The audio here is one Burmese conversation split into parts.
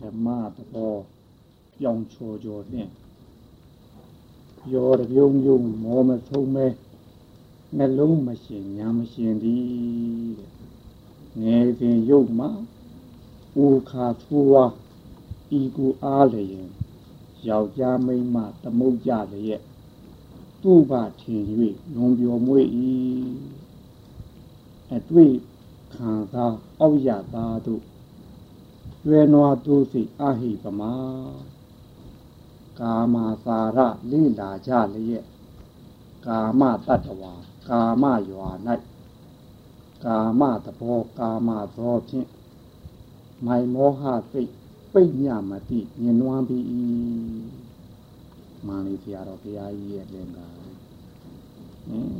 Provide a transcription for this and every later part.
ဓမ္မသဘောပြောင်းချော်ချော်နဲ့ရောတပြုံးပြုံးမောမဆုံးမဲနှလုံးမရှင်ညာမရှင်သည်တဲ့ငယ်စဉ်ရုပ်မှာဦးခါသူဝါဤကူအားလျင်ယောက်ျားမိန်းမသမုတ်ကြလျက်သူ့ဘာထင်၍လွန်ပြောမွေ့၏အတွေ့ခံစားအောက်ရသားတို့ ရွယ်နွားသူစီအဟိပမာကာမသာရလိလာကြလျက်ကာမတတ္တဝါကာမရွာ၌ကာမသဘောကာမသောဖြင့်မိုင်မောဟစိတ်ပိတ်ညမတိမြင်နွမ်းပြီးမာလီဆရာတော်ဘုရားကြီးရဲ့လင်္ကာဟင်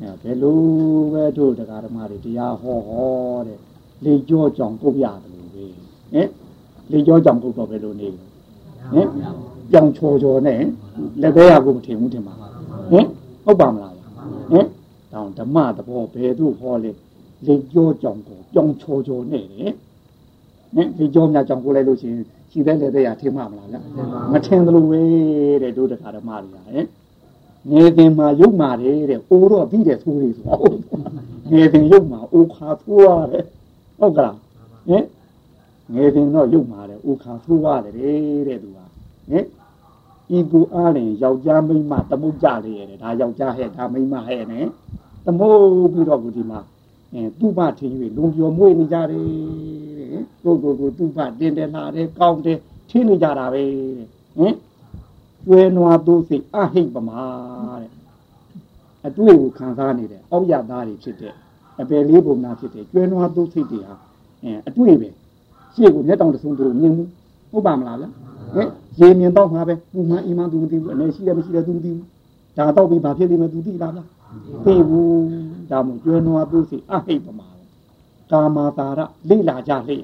အဲဘယ်လိုပဲတို့တရားဓမ္မတွေတရားဟောဟောတဲ့လေကြောကြောင့်ကုတ်ရတယ်လို့ပဲ ဟင်လေကြောကြောင့်ကုတ်တော့ဘယ်လိုနေလဲဟင်ပြောင်ချော်ချော်နဲ့လက်သေးရကိုမထင်ဘူးထင်ပါဟင်ဟုတ်ပါမလားဟင်တောင်ဓမ္မသဘောဘယ်သူဟောလဲလေကြောကြောင့်ကိုပြောင်ချော်ချော်နဲ့တဲ့နဲ့လေကြောများကြောင့်ကိုလိုက်လို့ရှိရင်ရှိတဲ့လက်သေးရထင်မှာမလားဗျမထင်သလိုပဲတဲ့တို့တရားဓမ္မတွေကဟင်ငယ်တင်မှာရုပ်မာတယ်တဲ့အိုးတော့ပြီးတယ်သိုးလေးဆိုငယ်တင်ရုပ်မာအိုးခါသိုးရတယ်ဟုတ်ကလားဟင် ငယ်တင်တော့ရုပ်မာတယ်အိုးခါသိုးရတယ်တဲ့သူကဟင်ဤကူအားရင်ယောက်ျားမိန်းမတမုတ်ကြလေရတယ်ဒါယောက်ျားဟဲ့ဒါမိန်းမဟဲ့နဲ့တမုတ်ပြီးတော့ဒီမှာအဲသူ့ဘထင်း၍လုံပြောမွေးနေကြတယ်တဲ့ကိုကိုကိုသူ့ဘတင်တယ်လာတယ်ကောင်းတယ်ထင်းနေကြတာပဲတဲ့ဟင်ကျွဲနွားသူစိတ်အဟိတ်ပမာတဲ့အတွေ့ကိုခံစားနေတယ်အောက်ရသားတွေဖြစ်တဲ့အပယ်လေးပုံနာဖြစ်တဲ့ကျွဲနွားသူစိတ်တွေဟာအဲအတွေ့ပဲ ရှေ့ကိုမျက်တောင်တဆုံသူမြင်မှုဟုတ်ပါမလားဗျဟဲ့ရေမြင်တော့မှာပဲပူမှန်အိမ်မှသူမသိဘူးအနေရှိတယ်မရှိတယ်သူမသိဘူးဒါတော့ပြီးဘာဖြစ်လိမ့်မယ်သူသိလားဗျသိဘူးဒါမှကျွဲနွားသူစိတ်အဟိတ်ပမာကာမတာရလိလာကြလေ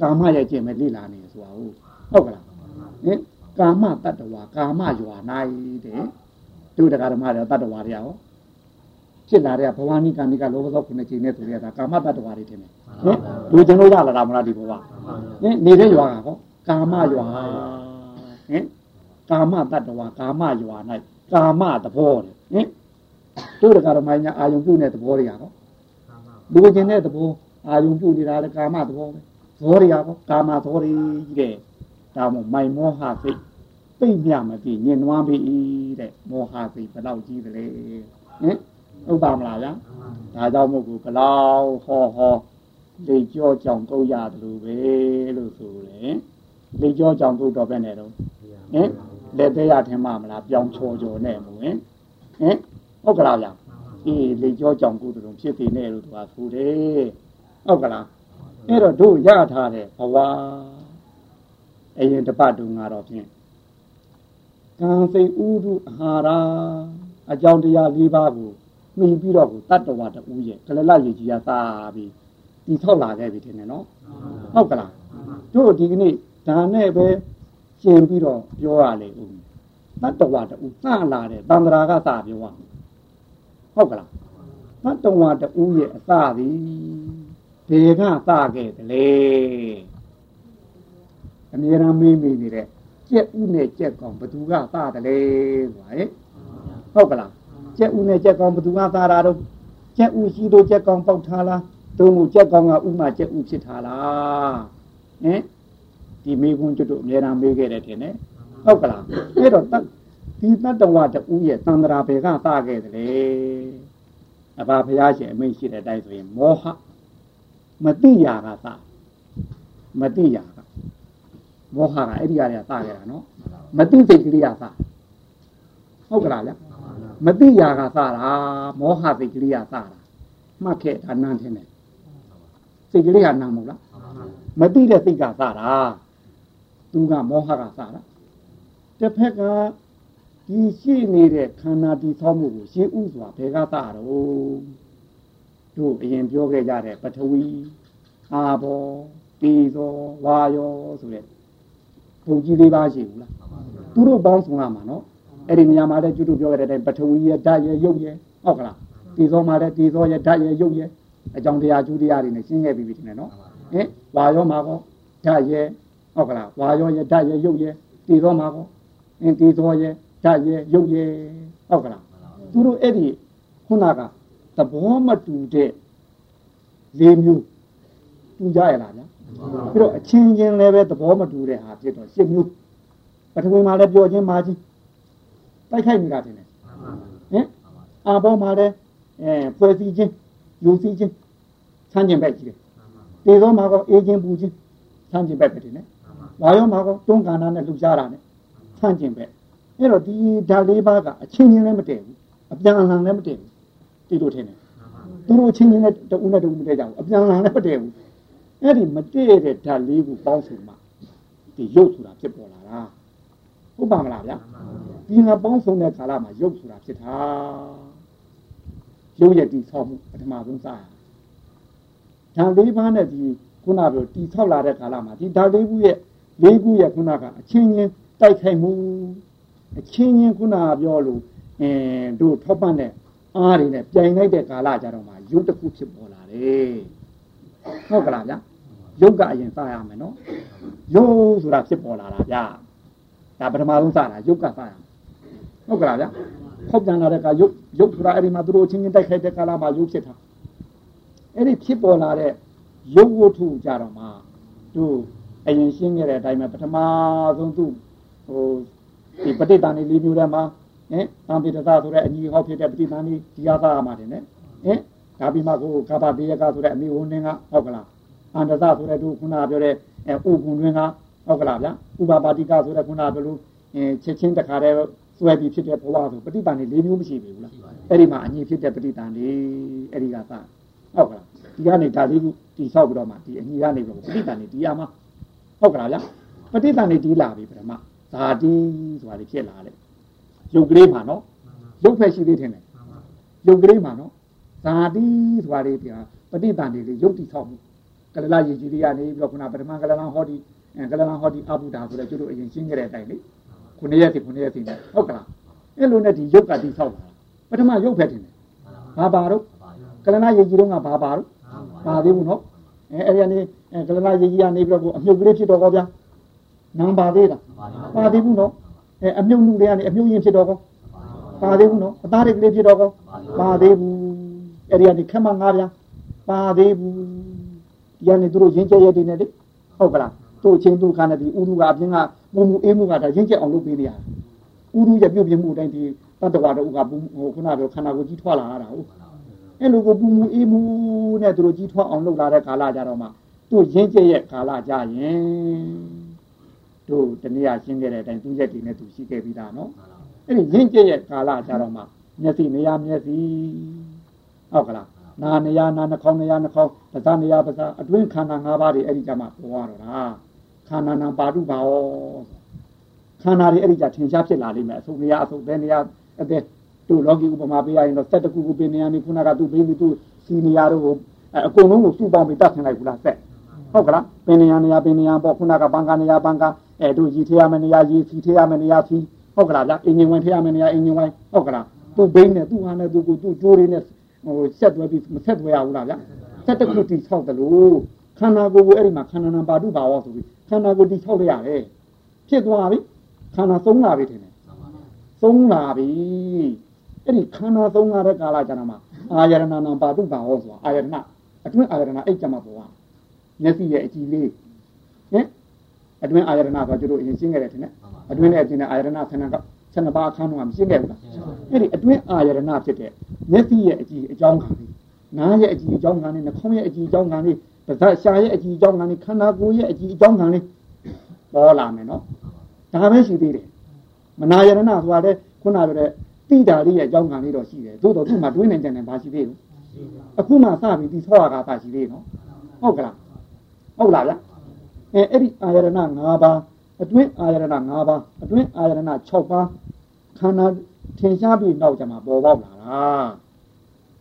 ကာမရဲ့ကျင့်မဲ့လိလာနေဆိုတာဟုတ်ဟုတ်ကလားဟင်ကာမတတ္တဝါကာမယွာနိုင်တဲ့တို့တရားဓမ္မတွေတတ္တဝါတွေရောဖြစ်လာတဲ့ဘဝနိကနိကလောဘသောခုနှစ်ချိန်နဲ့ဆိုရတာကာမတတ္တဝါတွေထင်တယ်ဟင်လူကျင်လို့ရလာတာမလားဒီဘဝ ဟင်နေတဲ့ယွာကဟောကာမယွာဟင်ကာမတတ္တဝါကာမယွာ၌ကာမသဘောတဲ့ဟင်တို့တရားဓမ္မညာအာယုံပြုတဲ့သဘောတွေရောလူကျင်တဲ့သဘောအာယုံပြုနေတာလည်းကာမသဘောပဲသဘောတွေရောကာမသဘောတွေကြီးတဲ့ဒါမို့မိုင်မောဟစိတ်သိမ့်မြမသိညင်နွားပြီတဲ့မောဟစိတ်ဘယ်လောက်ကြီးသလဲဟင်ဟုတ်ပါမလားဗျာဒါကြောင့်မို့ကိုဘလောက်ဟောဟော လေကြောကြောင်ကုတ်ရတယ်လို့ပဲလို့ဆိုတယ်လေကြောကြောင်ကုတ်တော့ပဲနဲ့တော့ဟင်လက်သေးရထင်မှမလားပြောင်းချောချောနဲ့မို့ဟင်ဟင်ဟုတ်ကလားဗျာအေးလေကြောကြောင်ကုတ်တုံဖြစ်နေတယ်လို့သူကဆိုတယ်ဟုတ်ကလားအဲ့တော့တို့ရထားတဲ့ဘဝအရင်တပတ်တုန်းကတော့ဖြင့်ကံစိတ်ဥဒုအာဟာရအကြောင်းတရား၄ပါးကိုမှီပြီးတော့ကိုတတ္တဝါတူရဲ့ကလလရေကြီးရသာပြီး ဒီထောက်လာခဲ့ပြီထင်တယ်နော်ဟုတ်ကလားတို့ဒီကနေ့ဒါနဲ့ပဲရှင်းပြီးတော့ပြောရလေဦးတတ္တဝါတူစလာတယ်တန္တရာကစပြောရဟုတ်ကလားတတ္တဝါတူရဲ့အစသည်ဘေကစခဲ့တယ်လေအမြဲတမ်းမေးမိနေတဲ့ကြက်ဥနဲ့ကြက်ကောင်ဘသူကသားတယ်လဲဆိုရယ်ဟုတ်ကလားကြက်ဥနဲ့ကြက်ကောင်ဘသူကသားတာတော့ကြက်ဥရှိတော့ကြက်ကောင်ပေါက်ထားလား တုံးမှုကြက်ကောင်ကဥမာကြက်ဥဖြစ်ထားလားဟင်ဒီမေခွန်းကျွတ်တို့အမြဲတမ်းမေးခဲ့တယ်ထင်တယ်ဟုတ်ကလားအဲ့တော့ဒီတတ္တဝတူရဲ့သန္တရာဘေကသားခဲ့တယ်လေအဘဘုရားရှင်အမိန့်ရှိတဲ့အတိုင်းဆိုရင်မောဟမတိယာကသာမတိယာကမောဟကအဲ့ဒီအရာတွေကစခဲ့တာနော်မသိစိတ်ကလေးကစဟုတ်ကလားဗျမသိရာကစတာမောဟစိတ်ကလေးကစတာမှတ်ခဲ့ဒါနန်းထင်းတယ် စိတ်ကလေးကနာမဟုတ်လားမသိတဲ့စိတ်ကစတာသူကမောဟကစတာတစ်ဖက်ကဒီရှိနေတဲ့ခန္ဓာတည်ဆောက်မှုကိုရှင်းဥစွာဘယ်ကစတော့တို့အရင်ပြောခဲ့ကြတဲ့ပထဝီအာဘောတေဇောဝါယောဆိုတဲ့ဘုံကြီးလေးပါရှိဘူးလားသူတို့ပေါင်းဆောင်ရမှာနော်အဲ့ဒီနေရာမှာလည်းကျွတ်တို့ပြောခဲ့တဲ့ပထဝီရဲ့ဓာတ်ရဲ့ရုပ်ရဲ့ဟုတ်ကလားဒီသောမှာလည်းဒီသောရဲ့ဓာတ်ရဲ့ရုပ်ရဲ့ အကြောင်းတရားကျူးတရားတွေနဲ့ရှင်းခဲ့ပြီးပြီထင်တယ်နော်ဟင်ဝါရောမှာကောဓာတ်ရဲ့ဟုတ်ကလားဝါရောရဲ့ဓာတ်ရဲ့ရုပ်ရဲ့တည်သောမှာကောအင်းတည်သောရဲ့ဓာတ်ရဲ့ရုပ်ရဲ့ဟုတ်ကလားသူတို့အဲ့ဒီခုနကသဘောမတူတဲ့လေးမျိုးတူကြရလားဗျာပြီးတော့အချင်းချင်းလည်းပဲသဘောမတူတဲ့ဟာဖြစ်တော့ရှစ်မျိုးပထဝီမှာလည်းပြောချင်းမာချင်းတိုက်ခိုက်နေတာတင်တယ်ဟင်အာဘောမှာလည်းအဲဖွဲ့စည်းချင်း ယူစည်းချင်းဆန်းကျင်ပဲကြီးတယ်တေသောမှာကောအေးချင်းပူချင်းဆန်းကျင်ပဲပဲတင်တယ်ဝါရောမှာကောတွန်းကန်တာနဲ့လှူရှားတာနဲ့ဆန်းကျင်ပဲအဲ့တော့ဒီဓာတ်လေးပါးကအချင်းချင်းလည်းမတည့်ဘူးအပြန်အလှန်လည်းမတည့်ဘူးတိလို့ထင်တယ်သူတို့ချင်းချင်းနဲ့တဦးနဲ့တဦးမတည့်ကြဘူးအပြန်အလှန်လည်းမတည့်ဘူးအဲ့ဒီမတည့်တဲ့ဓာတ်လေးကိုပေါင်းစုမှဒီရုပ်ဆိုတာဖြစ်ပေါ်လာတာဟုတ်ပါမလားဗျာဒီငါပေါင်းစုံတဲ့ကာလမှာရုပ်ဆိုတာဖြစ်တာ ရုပ်ရဲ့တည်ဆောက်မှုပထမဆုံးစရဓာတ်လေးပါးနဲ့ဒီခုနပြောတည်ဆောက်လာတဲ့ကာလမှာဒီဓာတ်လေးခုရဲ့လေးခုရဲ့ခုနကအချင်းချင်းတိုက်ခိုက်မှုအချင်းချင်းခုနပြောလို့အင်းတို့ထောက်ပံ့တဲ့အားတွေနဲ့ပြိုင်လိုက်တဲ့ကာလကြတော့မှရုပ်တစ်ခုဖြစ်ပေါ်လာတယ်ဟုတ်ကလားဗျာရုပ်ကအရင်စရမယ်နော်ရုပ်ဆိုတာဖြစ်ပေါ်လာတာဗျာဒါပထမဆုံးစတာရုပ်ကစရမယ်ဟုတ်ကလားဗျာ ဖောက်ပြန်လာတဲ့ကရုပ်ရုပ်ဆိုတာအဲ့ဒီမှာသူတို့ချင်းချင်းတိုက်ခိုက်တဲ့ကာလမှာရုပ်ဖြစ်တာအဲ့ဒီဖြစ်ပေါ်လာတဲ့ရုပ်ဝတ္ထုကြတော့မှတို့အရင်ရှင်းခဲ့တဲ့အတိုင်းပဲပထမဆုံးသူဟိုဒီပဋိသန္ဓေလေးမျိုးထဲမှာဟင်တံပိတသဆိုတဲ့အညီဟောဖြစ်တဲ့ပဋိသန္ဓေဒီဟာသားမှာတယ်နော်ဟင်ဒါပြီးမှကိုကပ္ပတေယကဆိုတဲ့အမိဝန်းနှင်းကဟုတ်ကလားအန္တသဆိုတဲ့သူခုနပြောတဲ့အဲဥကုံတွင်ကဟုတ်ကလားဗျာဥပပါတိကဆိုတဲ့ခုနပြောလို့အဲချက်ချင်းတခါတည်း စွဲပြီးဖြစ်တဲ့ဘဝဆိုပဋိသန္ဓေလေးမျိုးမရှိဘူးလားအဲ့ဒီမှာအညီဖြစ်တဲ့ပဋိသန္ဓေအဲ့ဒီကသာဟုတ်ကလားဒီကနေဒါလေးခုတိဆောက်ပြီးတော့မှဒီအညီကနေပြီးပဋိသန္ဓေဒီရမှာဟုတ်ကလားဗျာပဋိသန္ဓေဒီလာပြီပထမဇာတိဆိုတာလေးဖြစ်လာတယ်ရုပ်ကလေးမှာနော်ရုပ်ဖက်ရှိသေးတယ်နဲ့ရုပ်ကလေးမှာနော်ဇာတိဆိုတာလေးပြပဋိသန္ဓေလေးရုပ်တိဆောက်မှုကလလရေကြီးလေးကနေပြီးတော့ခုနပထမကလလဟောဒီကလလဟောဒီအဘုဒ္ဓဆိုတဲ့ကျွတ်တို့အရင်ရှင်းခဲ့တဲ့အတိုင်းလေ ခုနှစ်ရက်စီခုနှစ်ရက်စီနဲ့ဟုတ်ကလားအဲ့လိုနဲ့ဒီရုပ်ကတိဆောက်လာပထမရုပ်ဖက်တင်တယ်ဘာပါတော့ကလလရေကြီးတော့ကဘာပါတော့ပါသေးဘူးနော်အဲအဲ့ဒီကနေကလလရေကြီးကနေပြီးတော့အမြုပ်ကလေးဖြစ်တော့ကောဗျာနံပါသေးလားပါသေးဘူးနော်အဲအမြုပ်လူတွေကနေအမြုပ်ရင်ဖြစ်တော့ကောပါသေးဘူးနော်အသားတွေကလေးဖြစ်တော့ကောပါသေးဘူးအဲ့ဒီကနေခက်မငါးဗျာပါသေးဘူးဒီကနေသူတို့ရင်းကျက်ရက်တွေနဲ့လေဟုတ်ကလားသူ့ချင်းသူ့ခါနဲ့ဒီဥရုကအပြင်က ပူမူအေးမှုကဒါရင်းကျက်အောင်လုပ်ပေးနေရတာဥရုရဲ့ပြုတ်ပြမှုအတိုင်းဒီတတ္တဝါတို့ကပူဟိုခုနပြောခန္ဓာကိုယ်ကြီးထွားလာတာဟုတ်အဲ့လိုကိုပူမူအေးမှုနဲ့သူတို့ကြီးထွားအောင်လုပ်လာတဲ့ကာလကြတော့မှသူ့ရင်းကျက်ရဲ့ကာလကြရင်တို့တနည်းအားရှင်းခဲ့တဲ့အတိုင်းသူရက်တည်နဲ့သူရှိခဲ့ပြီးသားနော်အဲ့ဒီရင့်ကျက်ရဲ့ကာလကြတော့မှမျက်စိနေရမျက်စိဟုတ်ကလားနာနေရနာနှာခေါင်းနေရနှာခေါင်းပါးစပ်နေရပါးစပ်အတွင်းခန္ဓာ၅ပါးတွေအဲ့ဒီကြမှာပေါ်တော့တာ ခန္ဓာနာပါတုပါဩခန္ဓာတွေအဲ့ဒီကြထင်ရှားဖြစ်လာလိမ့်မယ်အဆုနေရအဆုပဲနေရအတဲ့တို့လောကီဥပမာပေးရရင်တော့စက်တကူကူပင်နေရနေခုနကသူ့ဘေးသူ့စီနေရတို့အကုန်လုံးကိုစုပေါင်းပြီးတတ်ဆင်လိုက်ဘူးလားဆက်ဟုတ်ကလားပင်နေရနေရပင်နေရပေါ့ခုနကဘန်ကနေရဘန်ကအဲတို့ရည်ထရမယ်နေရာရည်စီထရမယ်နေရာစီဟုတ်ကလားဗျအင်ဂျင်ဝင်ထရမယ်နေရာအင်ဂျင်ဝင်ဟုတ်ကလားသူ့ဘိန်းနဲ့သူ့ဟာနဲ့သူ့ကိုသူ့ကြိုးတွေနဲ့ဟိုဆက်သွဲပြီးမဆက်သွဲရဘူးလားဗျဆက်တခုတိဆောက်တယ်လို့ ခန္ဓာကိုယ်ကိုအဲ့ဒီမှာခန္ဓာနံပါတုဘာဝဆိုပြီးခန္ဓာကိုယ်တိဆောက်လိုက်ရတယ်ဖြစ်သွားပြီခန္ဓာသုံးလာပြီထင်တယ်သုံးလာပြီအဲ့ဒီခန္ဓာသုံးလာတဲ့ကာလကျတော့မှအာယရဏနံပါတုဘာဝဆိုတာအာယရဏအတွင်းအာယရဏအဲ့ကြမှာပေါ်မျက်စိရဲ့အကြည့်လေးဟင်အတွင်းအာယရဏဆိုကျတို့အရင်ရှင်းခဲ့တယ်ထင်တယ်အတွင်းနဲ့အပြင်နဲ့အာယရဏဆန္ဒကဆန္ဒပါအခန်းတော့မရှင်းခဲ့ဘူးလားအဲ့ဒီအတွင်းအာယရဏဖြစ်တဲ့မျက်စိရဲ့အကြည့်အကြောင်းခံလေးနားရဲ့အကြည့်အကြောင်းခံလေးနှာခေါင်းရဲ့အကြည့်အကြောင်းခံလေး ပါးစပ်ရှာရဲ့အကြည့်အကြောင်းခံလေးခန္ဓာကိုယ်ရဲ့အကြည့်အကြောင်းခံလေးပေါ်လာမယ်နော်ဒါပဲရှိသေးတယ်မနာယရဏဆိုတာလေခုနပြောတဲ့တိတာလေးရဲ့အကြောင်းခံလေးတော့ရှိတယ်သို့တော့သူ့မှာတွေးနေကြတယ်ဘာရှိသေးလဲအခုမှစပြီးဒီဆောရတာပါရှိသေးနော်ဟုတ်ကလားဟုတ်လားဗျအဲအဲ့ဒီအာယရဏ၅ပါးအတွင်းအာယရဏ၅ပါးအတွင်းအာယရဏ6ပါးခန္ဓာထင်ရှားပြီးနောက်ကြမှာပေါ်ပေါက်လာတာ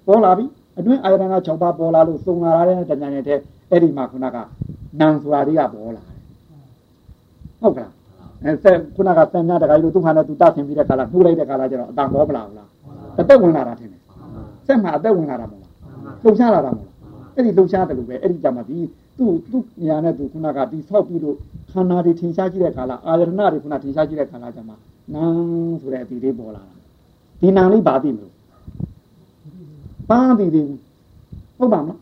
ပေါ်လာပြီ အတွင်းအာယရဏ6ပါးပေါ်လာလို့စုံလာတဲ့တဏှာနဲ့တဲ့အဲ့ဒီမှာခုနကနံစွာတွေကပေါ်လာတယ်ဟုတ်ကလားအဲဆက်ခုနကဆံများတခါကြီးလို့သူ့ခါနဲ့သူတဆင်ပြီးတဲ့ခါလာနှိုးလိုက်တဲ့ခါလာကျတော့အတန်ပေါ်မလာဘူးလားအသက်ဝင်လာတာထင်တယ်ဆက်မှာအသက်ဝင်လာတာမဟုတ်လားလှုပ်ရှားလာတာမဟုတ်လားအဲ့ဒီလှုပ်ရှားတယ်လို့ပဲအဲ့ဒီကြမှာဒီသူ့သူ့ညာနဲ့သူခုနကဒီဆောက်ပြီးတော့ခန္ဓာတွေထင်ရှားကြည့်တဲ့ခါလာအာရဏတွေခုနထင်ရှားကြည့်တဲ့ခါလာကျမှနာဆိုတဲ့အတီလေးပေါ်လာတာဒီနာလေးဘာသိမလို့ ပန်းသိသေးဘူးဟုတ်ပါမလား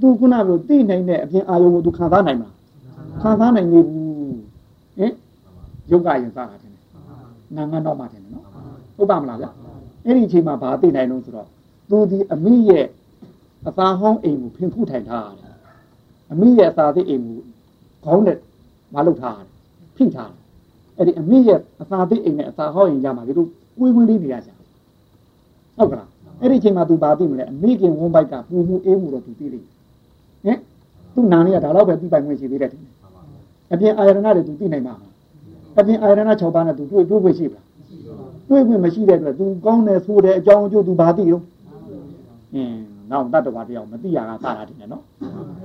သူခုနကသိနိုင်တဲ့အပြင်အာယုံကိုသူခံစားနိုင်မလားခံစားနိုင်နေဘူးဟင်ယုတ်ကရင်စားတာတယ်နာငါတော့မှတယ်နော်ဟုတ်ပါမလားဗျအဲ့ဒီအချိန်မှာဘာသိနိုင်လို့ဆိုတော့သူဒီအမိရဲ့အသာဟောင်းအိမ်ကိုဖင်ဖူးထိုင်ထားရတယ်အမိရဲ့အသာသိအိမ်ကိုခေါင်းနဲ့မလုပ်ထားရတယ်ဖိထားတယ်အဲ့ဒီအမိရဲ့အသာသိအိမ်နဲ့အသာဟောင်းအိမ်ကြမှာဒီလိုကွေးကွေးလေးနေရကြဟုတ်ကလား အဲ့ဒီအချိန်မှာသူဘာသိမလဲအမိခင်ဝန်းပိုက်ကပူမှုအေးမှုတော့သူသိလိမ့်ဟင်သူ့နာနေရဒါတော့ပဲသိပိုင်ခွင့်ရှိသေးတယ်တင်အပြင်အာရဏတွေသူသိနိုင်မှာအပြင်အာရဏ6ပါးနဲ့သူတွေ့တွေ့ခွင့်ရှိပါတွေ့ခွင့်မရှိတဲ့အတွက်သူကောင်းတယ်ဆိုတဲ့အကြောင်းအကျိုးသူဘာသိရောအင်းနောက်တတ္တဝါတရားမသိရတာစတာတင်တယ်နော်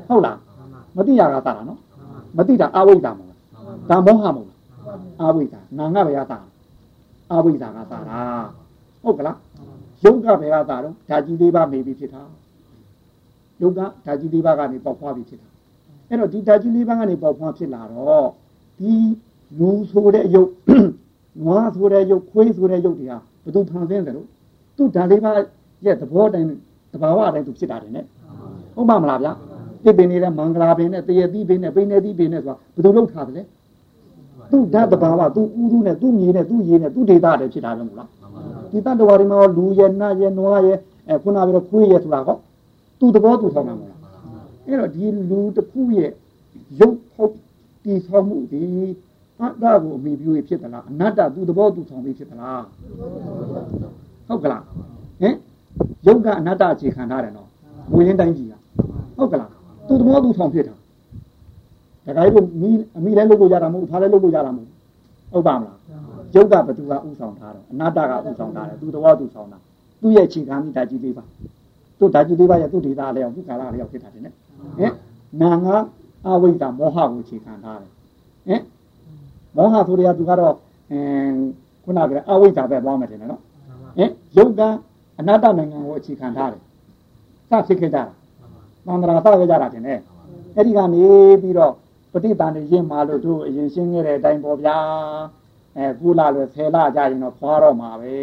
ဟုတ်လားမသိရတာစတာနော်မသိတာအဝိဇ္ဇာမဟုတ်လားဒါမောဟမဟုတ်လားအဝိဇ္ဇာနာငါဘယ်ရတာအဝိဇ္ဇာကစတာဟုတ်ကလား ယုတ်ကဘယ်ကသာတော့ဓာကြီးလေးပါမေးပြီးဖြစ်တာယုတ်ကဓာကြီးလေးပါကနေပေါက်ဖွားပြီးဖြစ်တာအဲ့တော့ဒီဓာကြီးလေးပါကနေပေါက်ဖွားဖြစ်လာတော့ဒီလူဆိုတဲ့ယုတ်နွားဆိုတဲ့ယုတ်ခွေးဆိုတဲ့ယုတ်တွေကဘယ်သူဖန်ဆင်းတယ်လို့သူဓာလေးပါရဲ့သဘောတိုင်းတဘာဝတိုင်းသူဖြစ်တာတယ်နဲ့ဟုတ်ပါမလားဗျာတစ်ပင်နေတဲ့မင်္ဂလာပင်နဲ့တရတိပင်နဲ့ပိနေတိပင်နဲ့ဆိုတာဘယ်သူလောက်ထားတယ်လဲသူဓာတ်တဘာဝသူဥရုနဲ့သူမြေနဲ့သူရေနဲ့သူဒေတာတယ်ဖြစ်တာပဲမို့လား ဒီတတ္တဝါတွေမှာလူရဲ့နတ်ရဲ့နွားရဲ့အဲခုနပြောခွေးရဲ့ဆိုတာဟောသူသဘောသူဆောင်မှာမလားအဲ့တော့ဒီလူတစ်ခုရဲ့ရုပ်ဟုတ်တည်ဆောင်မှုဒီအတ္တကိုအမိပြုဖြစ်သလားအနတ္တသူသဘောသူဆောင်ပြီးဖြစ်သလားဟုတ်ကလားဟင်ယုတ်ကအနတ္တအခြေခံထားတယ်နော်မွေရင်းတိုင်းကြီးကဟုတ်ကလားသူသဘောသူဆောင်ဖြစ်တာတခါလို့မိအမိလည်းလုပ်လို့ရတာမဟုတ်ဖားလည်းလုပ်လို့ရတာမဟုတ်ဟုတ်ပါမလား ယုတ်ကဘသူကဥဆောင်ထားတယ်အနတ္တကဥဆောင်ထားတယ်သူသဘောသူဆောင်တာသူ့ရဲ့ခြေခံမိတာကြီးလေးပါသူ့ဓာကြီးလေးပါရဲ့သူ့ဒေတာလည်းအောင်သူ့ကာလလည်းအောင်ဖြစ်တာတယ်နဲ့ဟင်နာငါအဝိဇ္ဇာမောဟကိုခြေခံထားတယ်ဟင်မောဟဆိုရသူကတော့အင်းခုနကအဝိဇ္ဇာပဲသွားမယ်တယ်နော်ဟင်ယုတ်ကအနတ္တနိုင်ငံကိုအခြေခံထားတယ်စဖြစ်ခဲ့ကြတာသံဃာစခဲ့ကြတာတင်တယ်အဲ့ဒီကနေပြီးတော့ပဋိသန္ဓေရင်းမာလို့တို့အရင်ရှင်းခဲ့တဲ့အတိုင်းပေါ့ဗျာ အဲကုလာလို့ဆယ်လကြာရင်တော့ဖွာတော့မှာပဲ